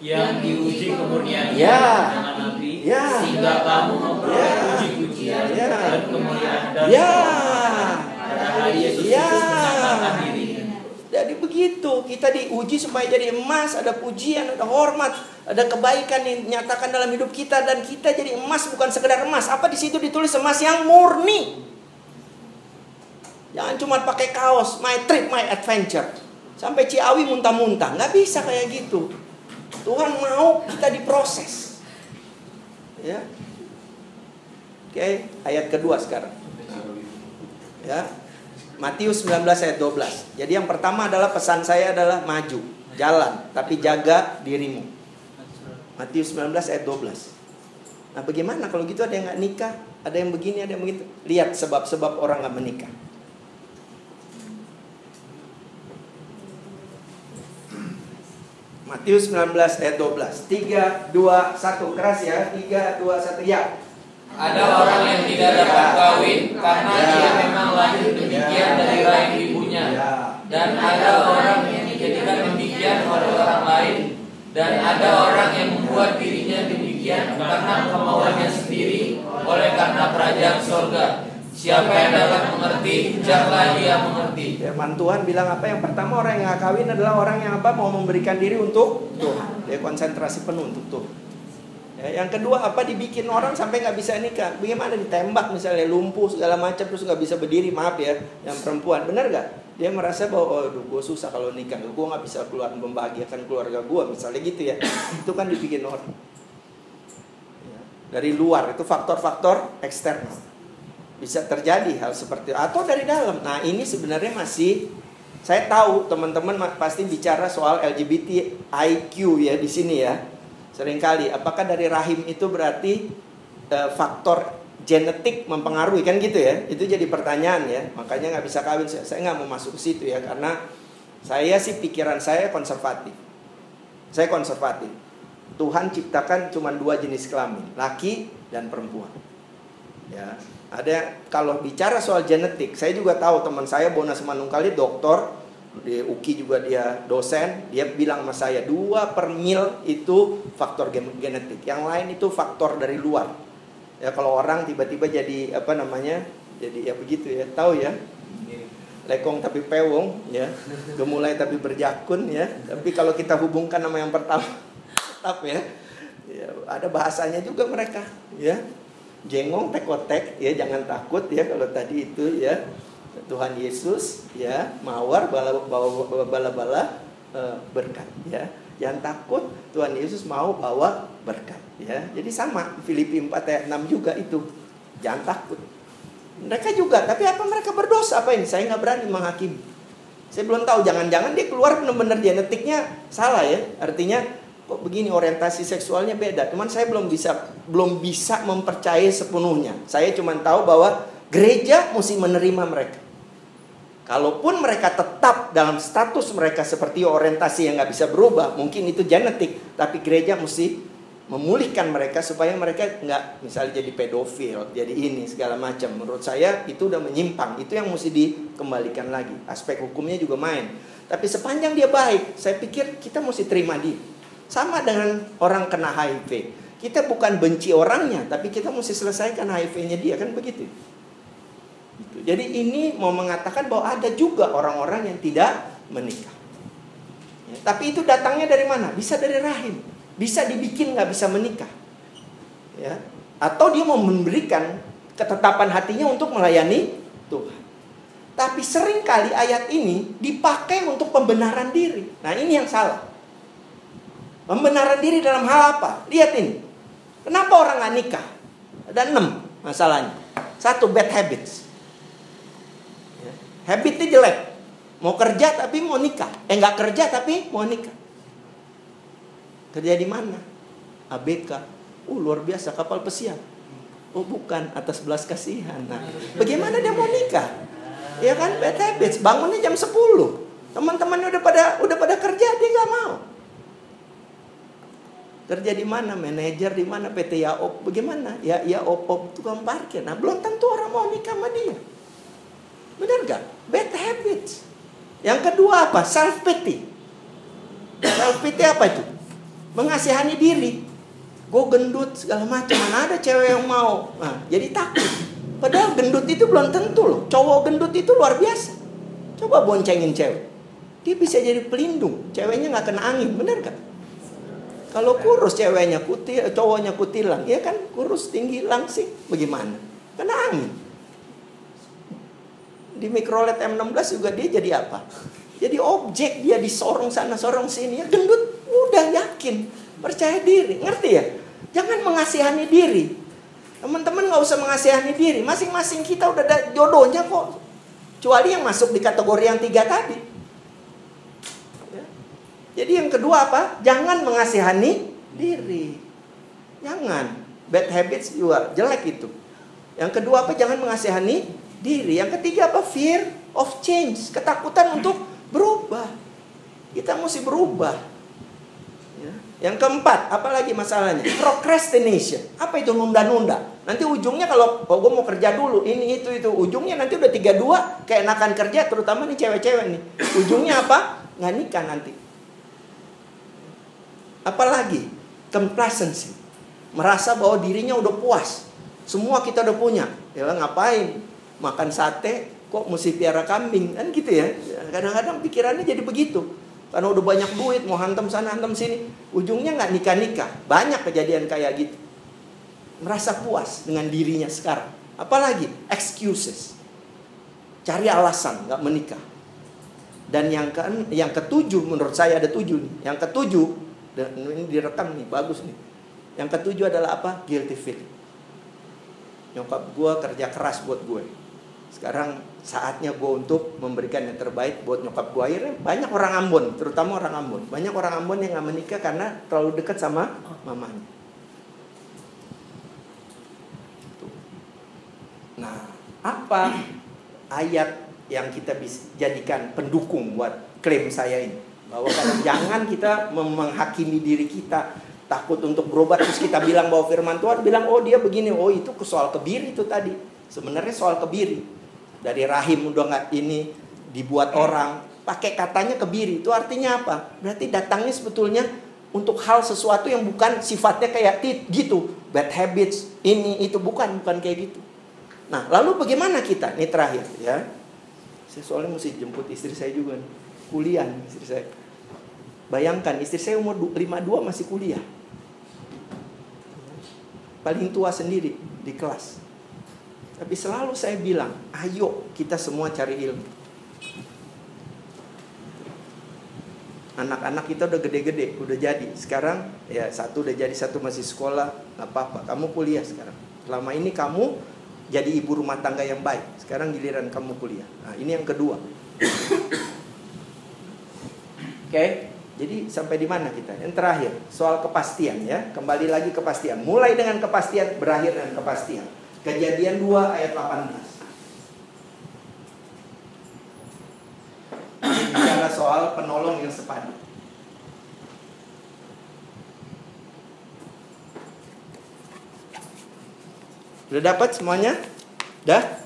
[SPEAKER 2] yang diuji kemurniannya
[SPEAKER 1] Ya. Ya.
[SPEAKER 2] sehingga kamu memperoleh
[SPEAKER 1] Ya.
[SPEAKER 2] puji-pujian
[SPEAKER 1] Ya.
[SPEAKER 2] dan kemuliaan dari
[SPEAKER 1] Ya.
[SPEAKER 2] Hari Yesus
[SPEAKER 1] Ya.
[SPEAKER 2] Dirinya.
[SPEAKER 1] Jadi begitu, kita diuji supaya jadi emas, ada pujian, ada hormat, ada kebaikan yang dinyatakan dalam hidup kita dan kita jadi emas bukan sekedar emas. Apa di situ ditulis emas yang murni. Jangan cuma pakai kaos, my trip, my adventure. Sampai Ciawi muntah-muntah, nggak bisa kayak gitu. Tuhan mau kita diproses. Ya. Oke, ayat kedua sekarang. Ya. Matius 19 ayat 12. Jadi yang pertama adalah pesan saya adalah maju, jalan, tapi jaga dirimu. Matius 19 ayat 12. Nah bagaimana kalau gitu ada yang nggak nikah, ada yang begini, ada yang begitu. Lihat sebab-sebab orang nggak menikah. Matius 19 ayat 12 3, 2, 1 Keras ya 3, 2, 1 Ya
[SPEAKER 2] Ada orang yang tidak dapat kawin karena
[SPEAKER 1] Ya.
[SPEAKER 2] dia memang lahir demikian dari rahim ibunya.
[SPEAKER 1] Ya
[SPEAKER 2] Dan ada orang yang dijadikan demikian oleh orang lain Dan ada orang yang membuat dirinya demikian Karena kemauannya sendiri Oleh karena kerajaan sorga Siapa yang dapat mengerti, janganlah dia mengerti
[SPEAKER 1] Firman Tuhan bilang apa? Yang pertama orang yang kawin adalah orang yang apa? Mau memberikan diri untuk Tuhan. Dia konsentrasi penuh untuk Tuhan. Ya, yang kedua apa? Dibikin orang sampai nggak bisa nikah. Bagaimana ditembak misalnya lumpuh segala macam terus nggak bisa berdiri. Maaf ya, yang perempuan benar nggak? Dia merasa bahwa, oh, gue susah kalau nikah, gue nggak bisa keluar membahagiakan keluarga gue, misalnya gitu ya. Itu kan dibikin orang. Ya, Dari luar itu faktor-faktor eksternal bisa terjadi hal seperti itu atau dari dalam. Nah, ini sebenarnya masih saya tahu teman-teman ma- pasti bicara soal LGBT IQ ya di sini ya. Seringkali apakah dari rahim itu berarti eh, faktor genetik mempengaruhi kan gitu ya? Itu jadi pertanyaan ya. Makanya nggak bisa kawin. Saya saya nggak mau masuk ke situ ya karena saya sih pikiran saya konservatif. Saya konservatif. Tuhan ciptakan cuma dua jenis kelamin, laki dan perempuan. Ya, ada kalau bicara soal genetik, saya juga tahu teman saya Bonas Manungkali dokter, di UKI juga dia dosen, dia bilang sama saya dua per mil itu faktor genetik, yang lain itu faktor dari luar. Ya kalau orang tiba-tiba jadi apa namanya, jadi ya begitu ya, tahu ya, lekong tapi pewong ya, gemulai tapi berjakun ya. Tapi kalau kita hubungkan sama yang pertama, tetap ya, ya ada bahasanya juga mereka ya. Jengong tekotek ya jangan takut ya kalau tadi itu ya Tuhan Yesus ya mawar bala bala bala, bala uh, berkat ya. Jangan takut Tuhan Yesus mau bawa berkat ya. Jadi sama Filipi 4 ayat 6 juga itu. Jangan takut. Mereka juga tapi apa mereka berdosa? Apa ini? Saya nggak berani menghakimi. Saya belum tahu. Jangan-jangan dia keluar benar-benar genetiknya salah ya. Artinya kok begini orientasi seksualnya beda. Cuman saya belum bisa belum bisa mempercayai sepenuhnya. Saya cuma tahu bahwa Gereja mesti menerima mereka. Kalaupun mereka tetap dalam status mereka seperti orientasi yang nggak bisa berubah, mungkin itu genetik, tapi gereja mesti memulihkan mereka supaya mereka nggak misalnya jadi pedofil, jadi ini segala macam. Menurut saya itu udah menyimpang, itu yang mesti dikembalikan lagi. Aspek hukumnya juga main. Tapi sepanjang dia baik, saya pikir kita mesti terima dia. Sama dengan orang kena HIV. Kita bukan benci orangnya, tapi kita mesti selesaikan HIV-nya dia kan begitu. Jadi ini mau mengatakan bahwa ada juga orang-orang yang tidak menikah. Ya, tapi itu datangnya dari mana? Bisa dari rahim. Bisa dibikin nggak bisa menikah. Ya. Atau dia mau memberikan ketetapan hatinya untuk melayani Tuhan. Tapi sering kali ayat ini dipakai untuk pembenaran diri. Nah ini yang salah. Pembenaran diri dalam hal apa? Lihat ini. Kenapa orang nggak nikah? Ada enam masalahnya. Satu bad habits. Habitnya jelek. Mau kerja tapi mau nikah. Eh nggak kerja tapi mau nikah. Kerja di mana? ABK. Oh luar biasa kapal pesiar. Oh bukan atas belas kasihan. Nah, bagaimana dia mau nikah? Ya kan bad habits. Bangunnya jam 10. Teman-temannya udah pada udah pada kerja dia nggak mau. Kerja di mana? Manajer di mana? PT Yaop. Bagaimana? Ya ya op op tukang parkir. Nah belum tentu orang mau nikah sama dia. Benar gak? Bad habits. Yang kedua apa? Self pity. Self pity apa itu? Mengasihani diri. Gue gendut segala macam. Mana ada cewek yang mau? Nah, jadi takut. Padahal gendut itu belum tentu loh. Cowok gendut itu luar biasa. Coba boncengin cewek. Dia bisa jadi pelindung. Ceweknya nggak kena angin, benar gak? Kalau kurus ceweknya kutil, cowoknya kutilang, ya kan kurus tinggi langsing, bagaimana? Kena angin di mikrolet M16 juga dia jadi apa? Jadi objek dia disorong sana sorong sini. Ya gendut udah yakin. Percaya diri ngerti ya? Jangan mengasihani diri. Teman-teman nggak usah mengasihani diri. Masing-masing kita udah ada jodohnya kok. Kecuali yang masuk di kategori yang tiga tadi. Ya. jadi yang kedua apa? Jangan mengasihani diri. Jangan. Bad habits juga jelek itu. Yang kedua apa? Jangan mengasihani diri. Yang ketiga apa? Fear of change. Ketakutan untuk berubah. Kita mesti berubah. Ya. Yang keempat, apalagi masalahnya? Procrastination. Apa itu nunda-nunda? Nanti ujungnya kalau oh, gue mau kerja dulu, ini itu itu, ujungnya nanti udah tiga dua keenakan kerja, terutama nih cewek-cewek nih. Ujungnya apa? Nggak nikah nanti. Apalagi complacency, merasa bahwa dirinya udah puas, semua kita udah punya. Ya ngapain? Makan sate kok mesti piara kambing? Kan gitu ya. Kadang-kadang pikirannya jadi begitu. Karena udah banyak duit mau hantam sana hantam sini. Ujungnya nggak nikah nikah banyak kejadian kayak gitu. Merasa puas dengan dirinya sekarang. Apalagi excuses. Cari alasan nggak menikah. Dan yang ke yang ketujuh menurut saya ada tujuh nih. Yang ketujuh ini direkam nih bagus nih. Yang ketujuh adalah apa? Guilty feeling. Nyokap gue kerja keras buat gue sekarang saatnya gue untuk memberikan yang terbaik buat nyokap gue akhirnya banyak orang Ambon terutama orang Ambon. Banyak orang Ambon yang nggak menikah karena terlalu dekat sama mamanya. Nah apa ayat yang kita bisa jadikan pendukung buat klaim saya ini? Bahwa kalau jangan kita menghakimi diri kita takut untuk berobat terus kita bilang bahwa firman Tuhan bilang oh dia begini. Oh itu soal kebiri itu tadi. Sebenarnya soal kebiri dari rahim udah nggak ini dibuat orang pakai katanya kebiri. Itu artinya apa? Berarti datangnya sebetulnya untuk hal sesuatu yang bukan sifatnya kayak gitu, bad habits, ini itu bukan, bukan kayak gitu. Nah, lalu bagaimana kita? Ini terakhir ya. Saya soalnya mesti jemput istri saya juga nih. Kuliah nih istri saya. Bayangkan istri saya umur 52 masih kuliah. Paling tua sendiri di kelas. Tapi selalu saya bilang, ayo kita semua cari ilmu. anak-anak kita udah gede-gede, udah jadi. Sekarang ya satu udah jadi, satu masih sekolah, nggak apa-apa. Kamu kuliah sekarang. Selama ini kamu jadi ibu rumah tangga yang baik. Sekarang giliran kamu kuliah. Nah, ini yang kedua. Oke, okay? jadi sampai di mana kita? Yang terakhir, soal kepastian ya. Kembali lagi kepastian. Mulai dengan kepastian, berakhir dengan kepastian. Kejadian 2 ayat 18. bicara soal penolong yang sepadan. Sudah dapat semuanya? Dah?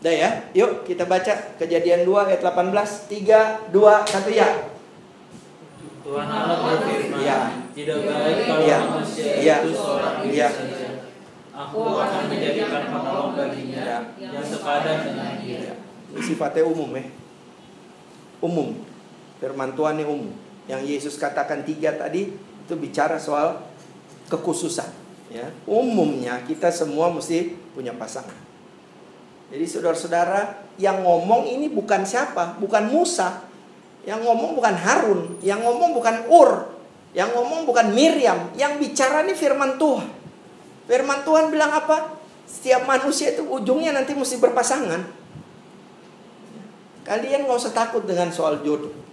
[SPEAKER 1] Dah ya? Yuk kita baca kejadian 2 ayat 18 3, 2, 1 ya
[SPEAKER 2] Tuhan Allah berfirman
[SPEAKER 1] ya.
[SPEAKER 2] Tidak baik kalau
[SPEAKER 1] ya.
[SPEAKER 2] manusia
[SPEAKER 1] ya.
[SPEAKER 2] itu seorang diri
[SPEAKER 1] ya.
[SPEAKER 2] saja Aku akan menjadikan penolong baginya
[SPEAKER 1] ya.
[SPEAKER 2] Yang sepadan dengan dia
[SPEAKER 1] ya. Sifatnya umum ya Umum. Firman Tuhan ini umum. Yang Yesus katakan tiga tadi Itu bicara soal kekhususan ya. Umumnya kita semua mesti punya pasangan. Jadi saudara-saudara yang ngomong ini bukan siapa? Bukan Musa. Yang ngomong bukan Harun. Yang ngomong bukan Ur. Yang ngomong bukan Miriam. Yang bicara ini firman Tuhan firman Tuhan bilang apa setiap manusia itu ujungnya nanti mesti berpasangan kalian nggak usah takut dengan soal jodoh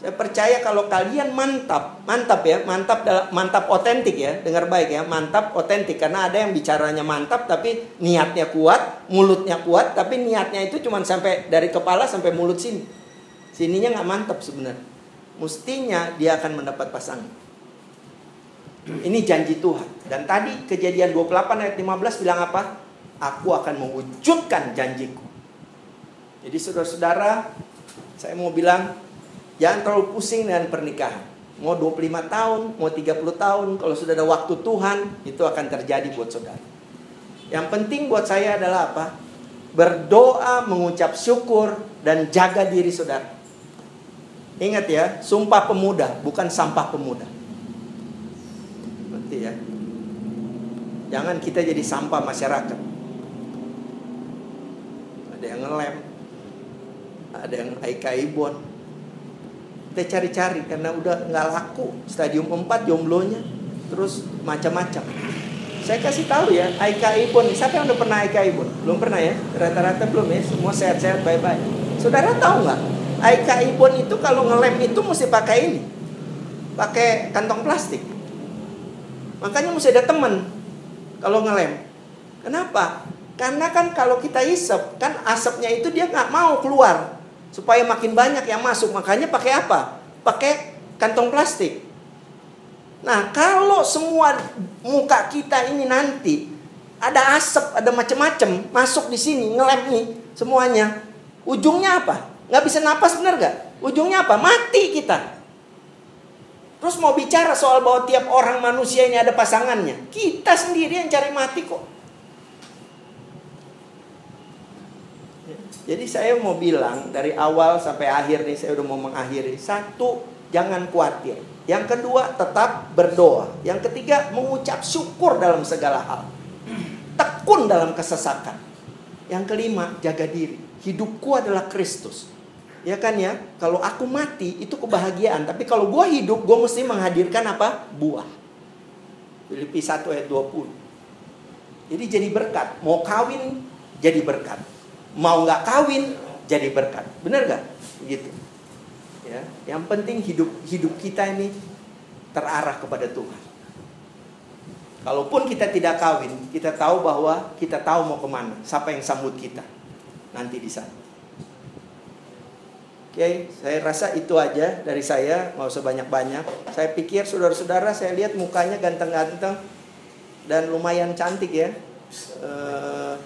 [SPEAKER 1] saya percaya kalau kalian mantap, mantap ya, mantap mantap otentik ya, dengar baik ya, mantap otentik karena ada yang bicaranya mantap tapi niatnya kuat, mulutnya kuat tapi niatnya itu cuma sampai dari kepala sampai mulut sini. Sininya nggak mantap sebenarnya. Mestinya dia akan mendapat pasangan. Ini janji Tuhan. Dan tadi kejadian 28 ayat 15 bilang apa? Aku akan mewujudkan janjiku. Jadi saudara-saudara, saya mau bilang Jangan terlalu pusing dengan pernikahan. Mau 25 tahun, mau 30 tahun, kalau sudah ada waktu Tuhan, itu akan terjadi buat saudara. Yang penting buat saya adalah apa? Berdoa, mengucap syukur, dan jaga diri saudara. Ingat ya, sumpah pemuda, bukan sampah pemuda. Nanti ya. Jangan kita jadi sampah masyarakat. Ada yang ngelem, ada yang aika-ibon, kita cari-cari karena udah nggak laku. Stadium 4 jomblonya terus macam-macam. Saya kasih tahu ya Aika Ibon siapa yang udah pernah Aika Ibon? Belum pernah ya? Rata-rata belum ya? Semua sehat-sehat baik-baik saudara tahu nggak? Aika Ibon itu kalau ngelem itu mesti pakai ini. Pakai kantong plastik. Makanya mesti ada temen kalau ngelem kenapa karena kan kalau kita isep kan asapnya itu dia nggak mau keluar supaya makin banyak yang masuk. Makanya pakai apa? Pakai kantong plastik. Nah, kalau semua muka kita ini nanti ada asap, ada macam-macam masuk di sini, ngelem nih semuanya. Ujungnya apa? Nggak bisa napas bener gak? Ujungnya apa? Mati kita. Terus mau bicara soal bahwa tiap orang manusia ini ada pasangannya. Kita sendiri yang cari mati kok. Jadi saya mau bilang dari awal sampai akhir nih saya udah mau mengakhiri. Satu, jangan khawatir. Yang kedua, tetap berdoa. Yang ketiga, mengucap syukur dalam segala hal. Tekun dalam kesesakan. Yang kelima, jaga diri. Hidupku adalah Kristus. Ya kan ya, kalau aku mati itu kebahagiaan. Tapi kalau gue hidup, gue mesti menghadirkan apa? Buah. Filipi 1 ayat 20. Jadi jadi berkat. Mau kawin, jadi berkat mau nggak kawin jadi berkat. Benar gak? Gitu. Ya, yang penting hidup hidup kita ini terarah kepada Tuhan. Kalaupun kita tidak kawin, kita tahu bahwa kita tahu mau ke mana, siapa yang sambut kita nanti di sana. Oke, saya rasa itu aja dari saya, nggak usah banyak-banyak. Saya pikir saudara-saudara, saya lihat mukanya ganteng-ganteng dan lumayan cantik ya. Uh,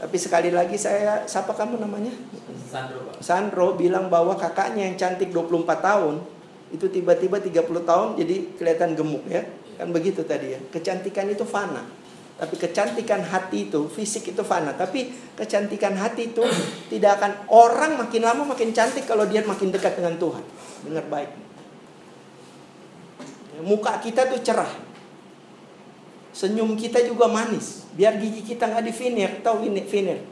[SPEAKER 1] Tapi sekali lagi saya, siapa kamu namanya?
[SPEAKER 2] Sandro Pak.
[SPEAKER 1] Sandro bilang bahwa kakaknya yang cantik 24 tahun itu tiba-tiba 30 tahun jadi kelihatan gemuk ya. Kan begitu tadi ya. Kecantikan itu fana. Tapi kecantikan hati itu, fisik itu fana. Tapi kecantikan hati itu tidak akan orang makin lama makin cantik kalau dia makin dekat dengan Tuhan. Dengar baik. Muka kita tuh cerah. Senyum kita juga manis. Biar gigi kita nggak di tahu ini veneer?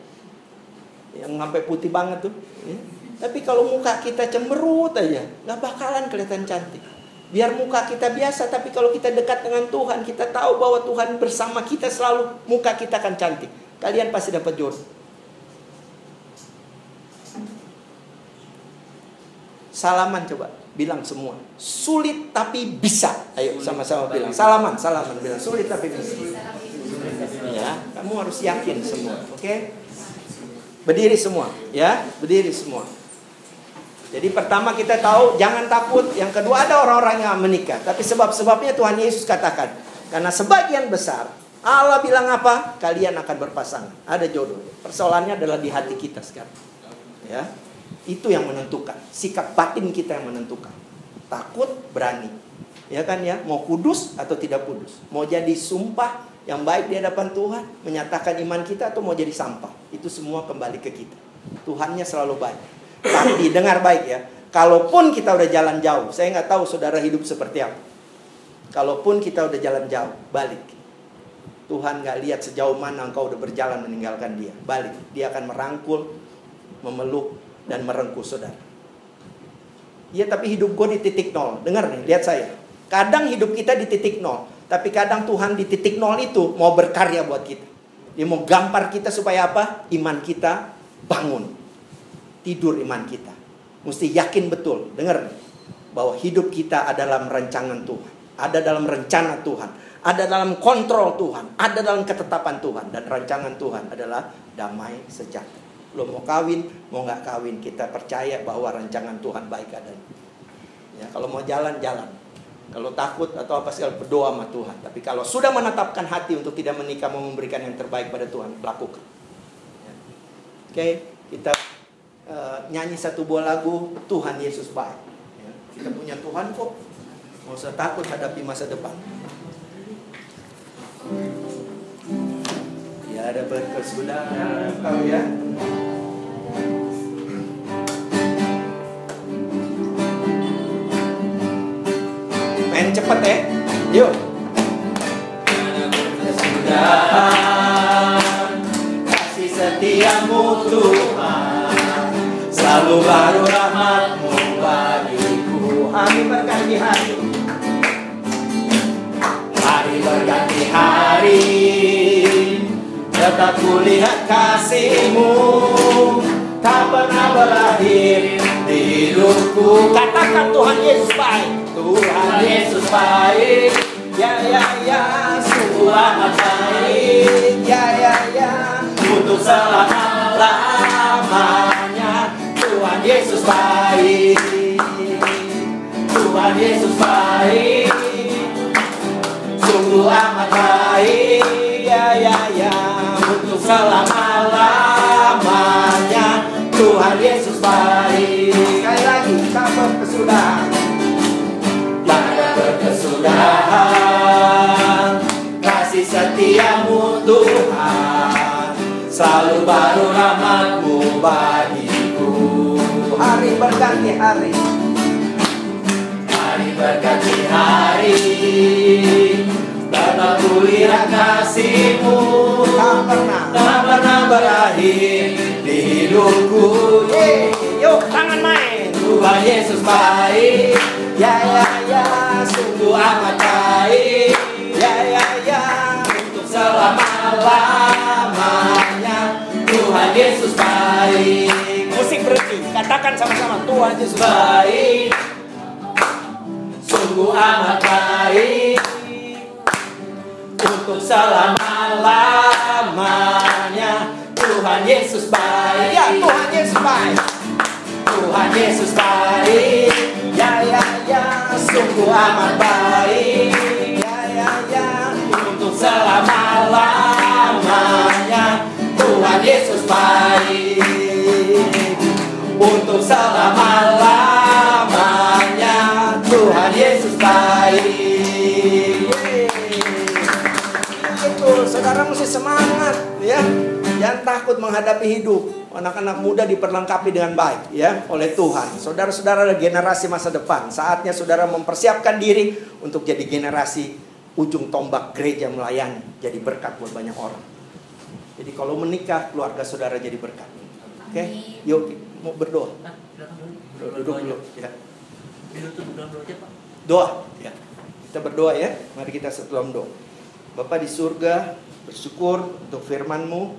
[SPEAKER 1] Yang sampai putih banget tuh. ya. Tapi kalau muka kita cemberut aja, nggak bakalan kelihatan cantik. Biar muka kita biasa, tapi kalau kita dekat dengan Tuhan, kita tahu bahwa Tuhan bersama kita selalu, muka kita akan cantik. Kalian pasti dapat jodoh. Salaman coba, bilang semua. Sulit tapi bisa. Ayo sama-sama bilang. Salaman, salaman bilang. Sulit tapi bisa. Ya, kamu harus yakin semua, oke? Berdiri semua, ya, berdiri semua. Jadi pertama kita tahu jangan takut. Yang kedua ada orang-orang yang menikah. Tapi sebab-sebabnya Tuhan Yesus katakan. Karena sebagian besar Allah bilang apa? Kalian akan berpasangan. Ada jodoh. Persoalannya adalah di hati kita sekarang. Ya. Itu yang menentukan. Sikap batin kita yang menentukan. Takut, berani. Ya kan ya, mau kudus atau tidak kudus. Mau jadi sumpah yang baik di hadapan Tuhan, menyatakan iman kita atau mau jadi sampah. Itu semua kembali ke kita. Tuhannya selalu baik. Tapi dengar baik ya, kalaupun kita udah jalan jauh, saya nggak tahu saudara hidup seperti apa. Kalaupun kita udah jalan jauh, balik. Tuhan nggak lihat sejauh mana engkau udah berjalan meninggalkan dia. Balik, dia akan merangkul, memeluk, dan merengkuh saudara. Iya tapi hidup gue di titik nol. Dengar nih, lihat saya. Kadang hidup kita di titik nol. Tapi kadang Tuhan di titik nol itu mau berkarya buat kita. Dia mau gampar kita supaya apa? Iman kita bangun. Tidur iman kita. Mesti yakin betul. Dengar. Bahwa hidup kita adalah rancangan Tuhan. Ada dalam rencana Tuhan. Ada dalam kontrol Tuhan. Ada dalam ketetapan Tuhan. Dan rancangan Tuhan adalah damai sejahtera. Lo mau kawin, mau nggak kawin, kita percaya bahwa rancangan Tuhan baik adanya. Ya, kalau mau jalan, jalan. Kalau takut atau apa segala berdoa sama Tuhan. Tapi kalau sudah menetapkan hati untuk tidak menikah, mau memberikan yang terbaik pada Tuhan, lakukan. Ya. Oke, kita uh, nyanyi satu buah lagu Tuhan Yesus baik. Ya. Kita punya Tuhan kok. Mau usah takut hadapi masa depan. Ya ada berkesudahan tahu ya. Main cepet ya. Yuk. Berkesudahan kasih setiamu Tuhan Selalu baru rahmatmu bagiku. Hari berganti hari. Hari berganti hari. Tetap kulihat kasihmu. Tak pernah berakhir di hidupku. Katakan Tuhan Yesus baik. Tuhan Yesus baik. Ya ya ya amat baik. Ya ya ya Untuk selama-lamanya Tuhan Yesus baik. Tuhan Yesus baik. Sungguh amat baik. Ya ya ya. Untuk selama-lamanya Tuhan Yesus baik. Sekali lagi Kabar kesudahan Pada berkesudahan. Kasih setiamu Tuhan. Selalu baru rahmatmu bagiku Hari berganti hari. Hari berganti hari Tetap kulihat kasihmu. Tak pernah. Tak pernah berakhir Di hidupku. Yeay, Yuk tangan main. Tuhan Yesus baik. Ya ya ya Sungguh amat baik. Ya ya ya. Untuk selama-lamanya Tuhan Yesus baik Musik berhenti. Katakan sama-sama Tuhan Yesus baik. Sungguh amat baik. Untuk selama-lamanya Tuhan Yesus baik. Ya Tuhan Yesus baik. Tuhan Yesus baik. Ya ya ya. Sungguh amat baik. Ya ya ya. Untuk selama-lamanya Tuhan Yesus untuk selama-lamanya Tuhan Yesus baik. Itu saudara mesti semangat ya. Jangan takut menghadapi hidup. Anak-anak muda diperlengkapi dengan baik ya oleh Tuhan. Saudara-saudara generasi masa depan. Saatnya saudara mempersiapkan diri untuk jadi generasi ujung tombak gereja melayani jadi berkat buat banyak orang. Jadi kalau menikah keluarga saudara jadi berkat. Oke, okay? yuk mau berdoa. Duduk dulu ya. Doa ya. Kita berdoa ya. Mari kita setelah doa. Bapak di surga, bersyukur untuk firman-Mu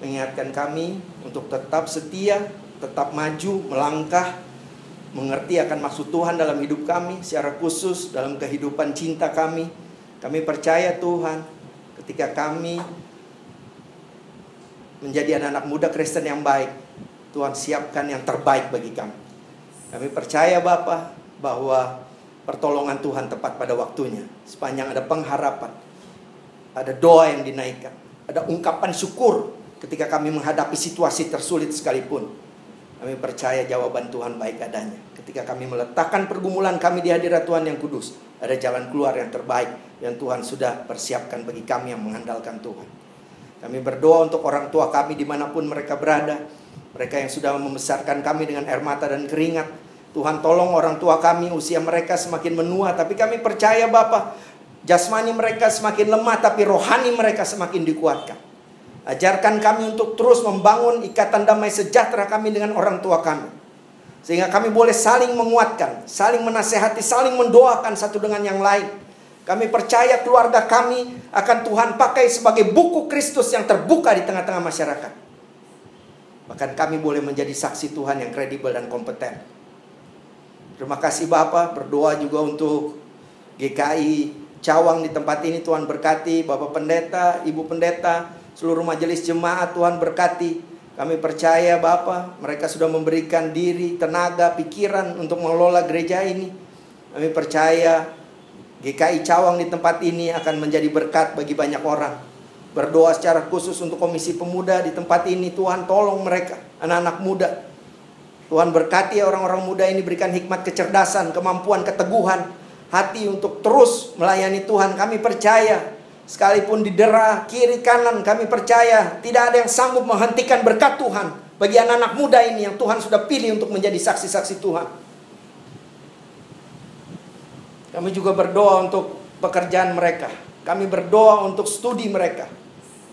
[SPEAKER 1] mengingatkan kami untuk tetap setia, tetap maju, melangkah, mengerti akan maksud Tuhan dalam hidup kami, secara khusus dalam kehidupan cinta kami. Kami percaya Tuhan, ketika kami menjadi anak-anak muda Kristen yang baik, Tuhan siapkan yang terbaik bagi kami. Kami percaya Bapak bahwa pertolongan Tuhan tepat pada waktunya. Sepanjang ada pengharapan, ada doa yang dinaikkan, ada ungkapan syukur ketika kami menghadapi situasi tersulit sekalipun. Kami percaya jawaban Tuhan baik adanya. Ketika kami meletakkan pergumulan kami di hadirat Tuhan yang kudus, ada jalan keluar yang terbaik yang Tuhan sudah persiapkan bagi kami yang mengandalkan Tuhan. Kami berdoa untuk orang tua kami di mana pun mereka berada. Mereka yang sudah membesarkan kami dengan air mata dan keringat. Tuhan tolong orang tua kami usia mereka semakin menua. Tapi kami percaya Bapak jasmani mereka semakin lemah tapi rohani mereka semakin dikuatkan. Ajarkan kami untuk terus membangun ikatan damai sejahtera kami dengan orang tua kami. Sehingga kami boleh saling menguatkan, saling menasehati, saling mendoakan satu dengan yang lain. Kami percaya keluarga kami akan Tuhan pakai sebagai buku Kristus yang terbuka di tengah-tengah masyarakat. Bahkan kami boleh menjadi saksi Tuhan yang kredibel dan kompeten. Terima kasih Bapak, berdoa juga untuk GKI Cawang di tempat ini Tuhan berkati, Bapak Pendeta, Ibu Pendeta, seluruh majelis jemaat Tuhan berkati. Kami percaya Bapa, mereka sudah memberikan diri, tenaga, pikiran untuk mengelola gereja ini. Kami percaya GKI Cawang di tempat ini akan menjadi berkat bagi banyak orang. Berdoa secara khusus untuk komisi pemuda di tempat ini. Tuhan tolong mereka, anak-anak muda. Tuhan berkati orang-orang muda ini berikan hikmat kecerdasan, kemampuan, keteguhan, hati untuk terus melayani Tuhan. Kami percaya Sekalipun didera kiri kanan kami percaya tidak ada yang sanggup menghentikan berkat Tuhan bagi anak-anak muda ini yang Tuhan sudah pilih untuk menjadi saksi-saksi Tuhan. Kami juga berdoa untuk pekerjaan mereka. Kami berdoa untuk studi mereka.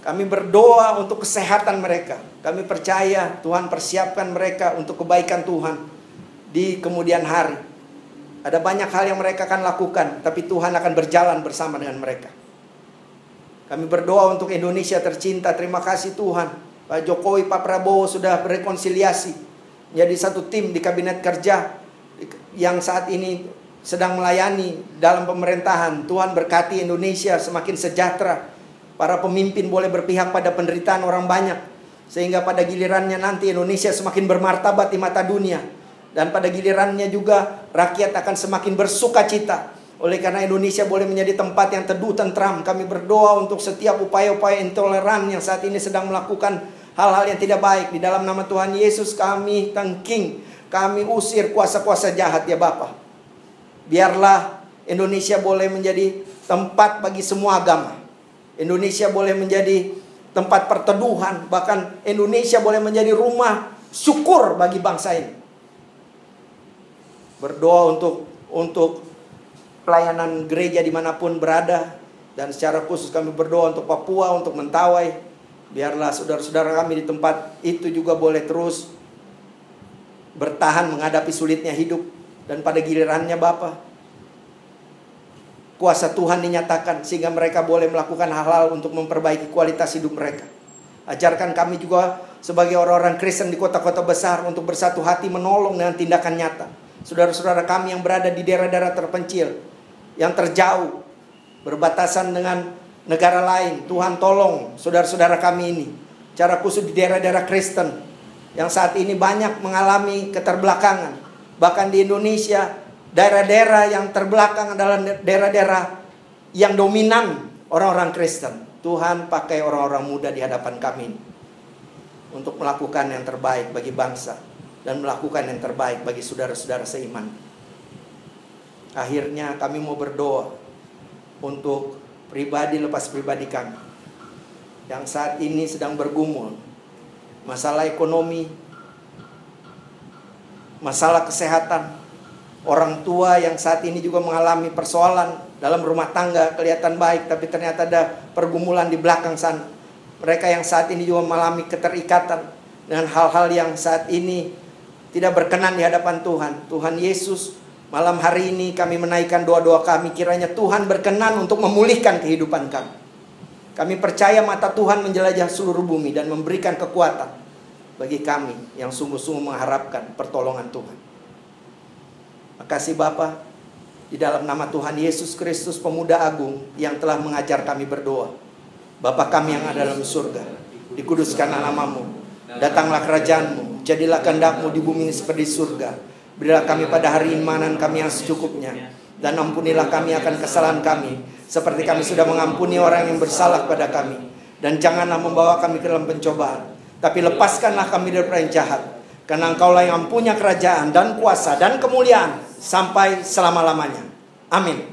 [SPEAKER 1] Kami berdoa untuk kesehatan mereka. Kami percaya Tuhan persiapkan mereka untuk kebaikan Tuhan di kemudian hari. Ada banyak hal yang mereka akan lakukan, tapi Tuhan akan berjalan bersama dengan mereka. Kami berdoa untuk Indonesia tercinta. Terima kasih Tuhan. Pak Jokowi, Pak Prabowo sudah berrekonsiliasi. Jadi satu tim di kabinet kerja yang saat ini sedang melayani dalam pemerintahan. Tuhan berkati Indonesia semakin sejahtera. Para pemimpin boleh berpihak pada penderitaan orang banyak. Sehingga pada gilirannya nanti Indonesia semakin bermartabat di mata dunia. Dan pada gilirannya juga rakyat akan semakin bersuka cita oleh karena Indonesia boleh menjadi tempat yang teduh tentram, kami berdoa untuk setiap upaya-upaya intoleran yang saat ini sedang melakukan hal-hal yang tidak baik. Di dalam nama Tuhan Yesus kami tengking, kami usir kuasa-kuasa jahat ya Bapak. Biarlah Indonesia boleh menjadi tempat bagi semua agama. Indonesia boleh menjadi tempat perteduhan, bahkan Indonesia boleh menjadi rumah syukur bagi bangsa ini. Berdoa untuk untuk pelayanan gereja di mana pun berada dan secara khusus kami berdoa untuk Papua, untuk Mentawai. Biarlah saudara-saudara kami di tempat itu juga boleh terus bertahan menghadapi sulitnya hidup dan pada gilirannya Bapa kuasa Tuhan dinyatakan sehingga mereka boleh melakukan hal-hal untuk memperbaiki kualitas hidup mereka. Ajarkan kami juga sebagai orang-orang Kristen di kota-kota besar untuk bersatu hati menolong dengan tindakan nyata. Saudara-saudara kami yang berada di daerah-daerah terpencil, yang terjauh berbatasan dengan negara lain. Tuhan tolong saudara-saudara kami ini. Cara khusus di daerah-daerah Kristen yang saat ini banyak mengalami keterbelakangan. Bahkan di Indonesia daerah-daerah yang terbelakang adalah daerah-daerah yang dominan orang-orang Kristen. Tuhan pakai orang-orang muda di hadapan kami untuk melakukan yang terbaik bagi bangsa dan melakukan yang terbaik bagi saudara-saudara seiman. Akhirnya kami mau berdoa untuk pribadi lepas pribadi kami. yang saat ini sedang bergumul. Masalah ekonomi, masalah kesehatan, orang tua yang saat ini juga mengalami persoalan dalam rumah tangga kelihatan baik tapi ternyata ada pergumulan di belakang sana. Mereka yang saat ini juga mengalami keterikatan dengan hal-hal yang saat ini tidak berkenan di hadapan Tuhan. Tuhan Yesus, malam hari ini kami menaikkan doa-doa kami kiranya Tuhan berkenan untuk memulihkan kehidupan kami. Kami percaya mata Tuhan menjelajah seluruh bumi dan memberikan kekuatan bagi kami yang sungguh-sungguh mengharapkan pertolongan Tuhan. Makasih Bapa di dalam nama Tuhan Yesus Kristus pemuda agung yang telah mengajar kami berdoa. Bapa kami yang ada dalam surga, dikuduskanlah namamu, datanglah kerajaanmu, jadilah kehendakmu di bumi seperti surga. Berilah kami pada hari imanan kami yang secukupnya, dan ampunilah kami akan kesalahan kami, seperti kami sudah mengampuni orang yang bersalah pada kami. Dan janganlah membawa kami ke dalam pencobaan, tapi lepaskanlah kami dari yang jahat. Karena engkaulah yang punya kerajaan dan kuasa dan kemuliaan sampai selama-lamanya. Amin.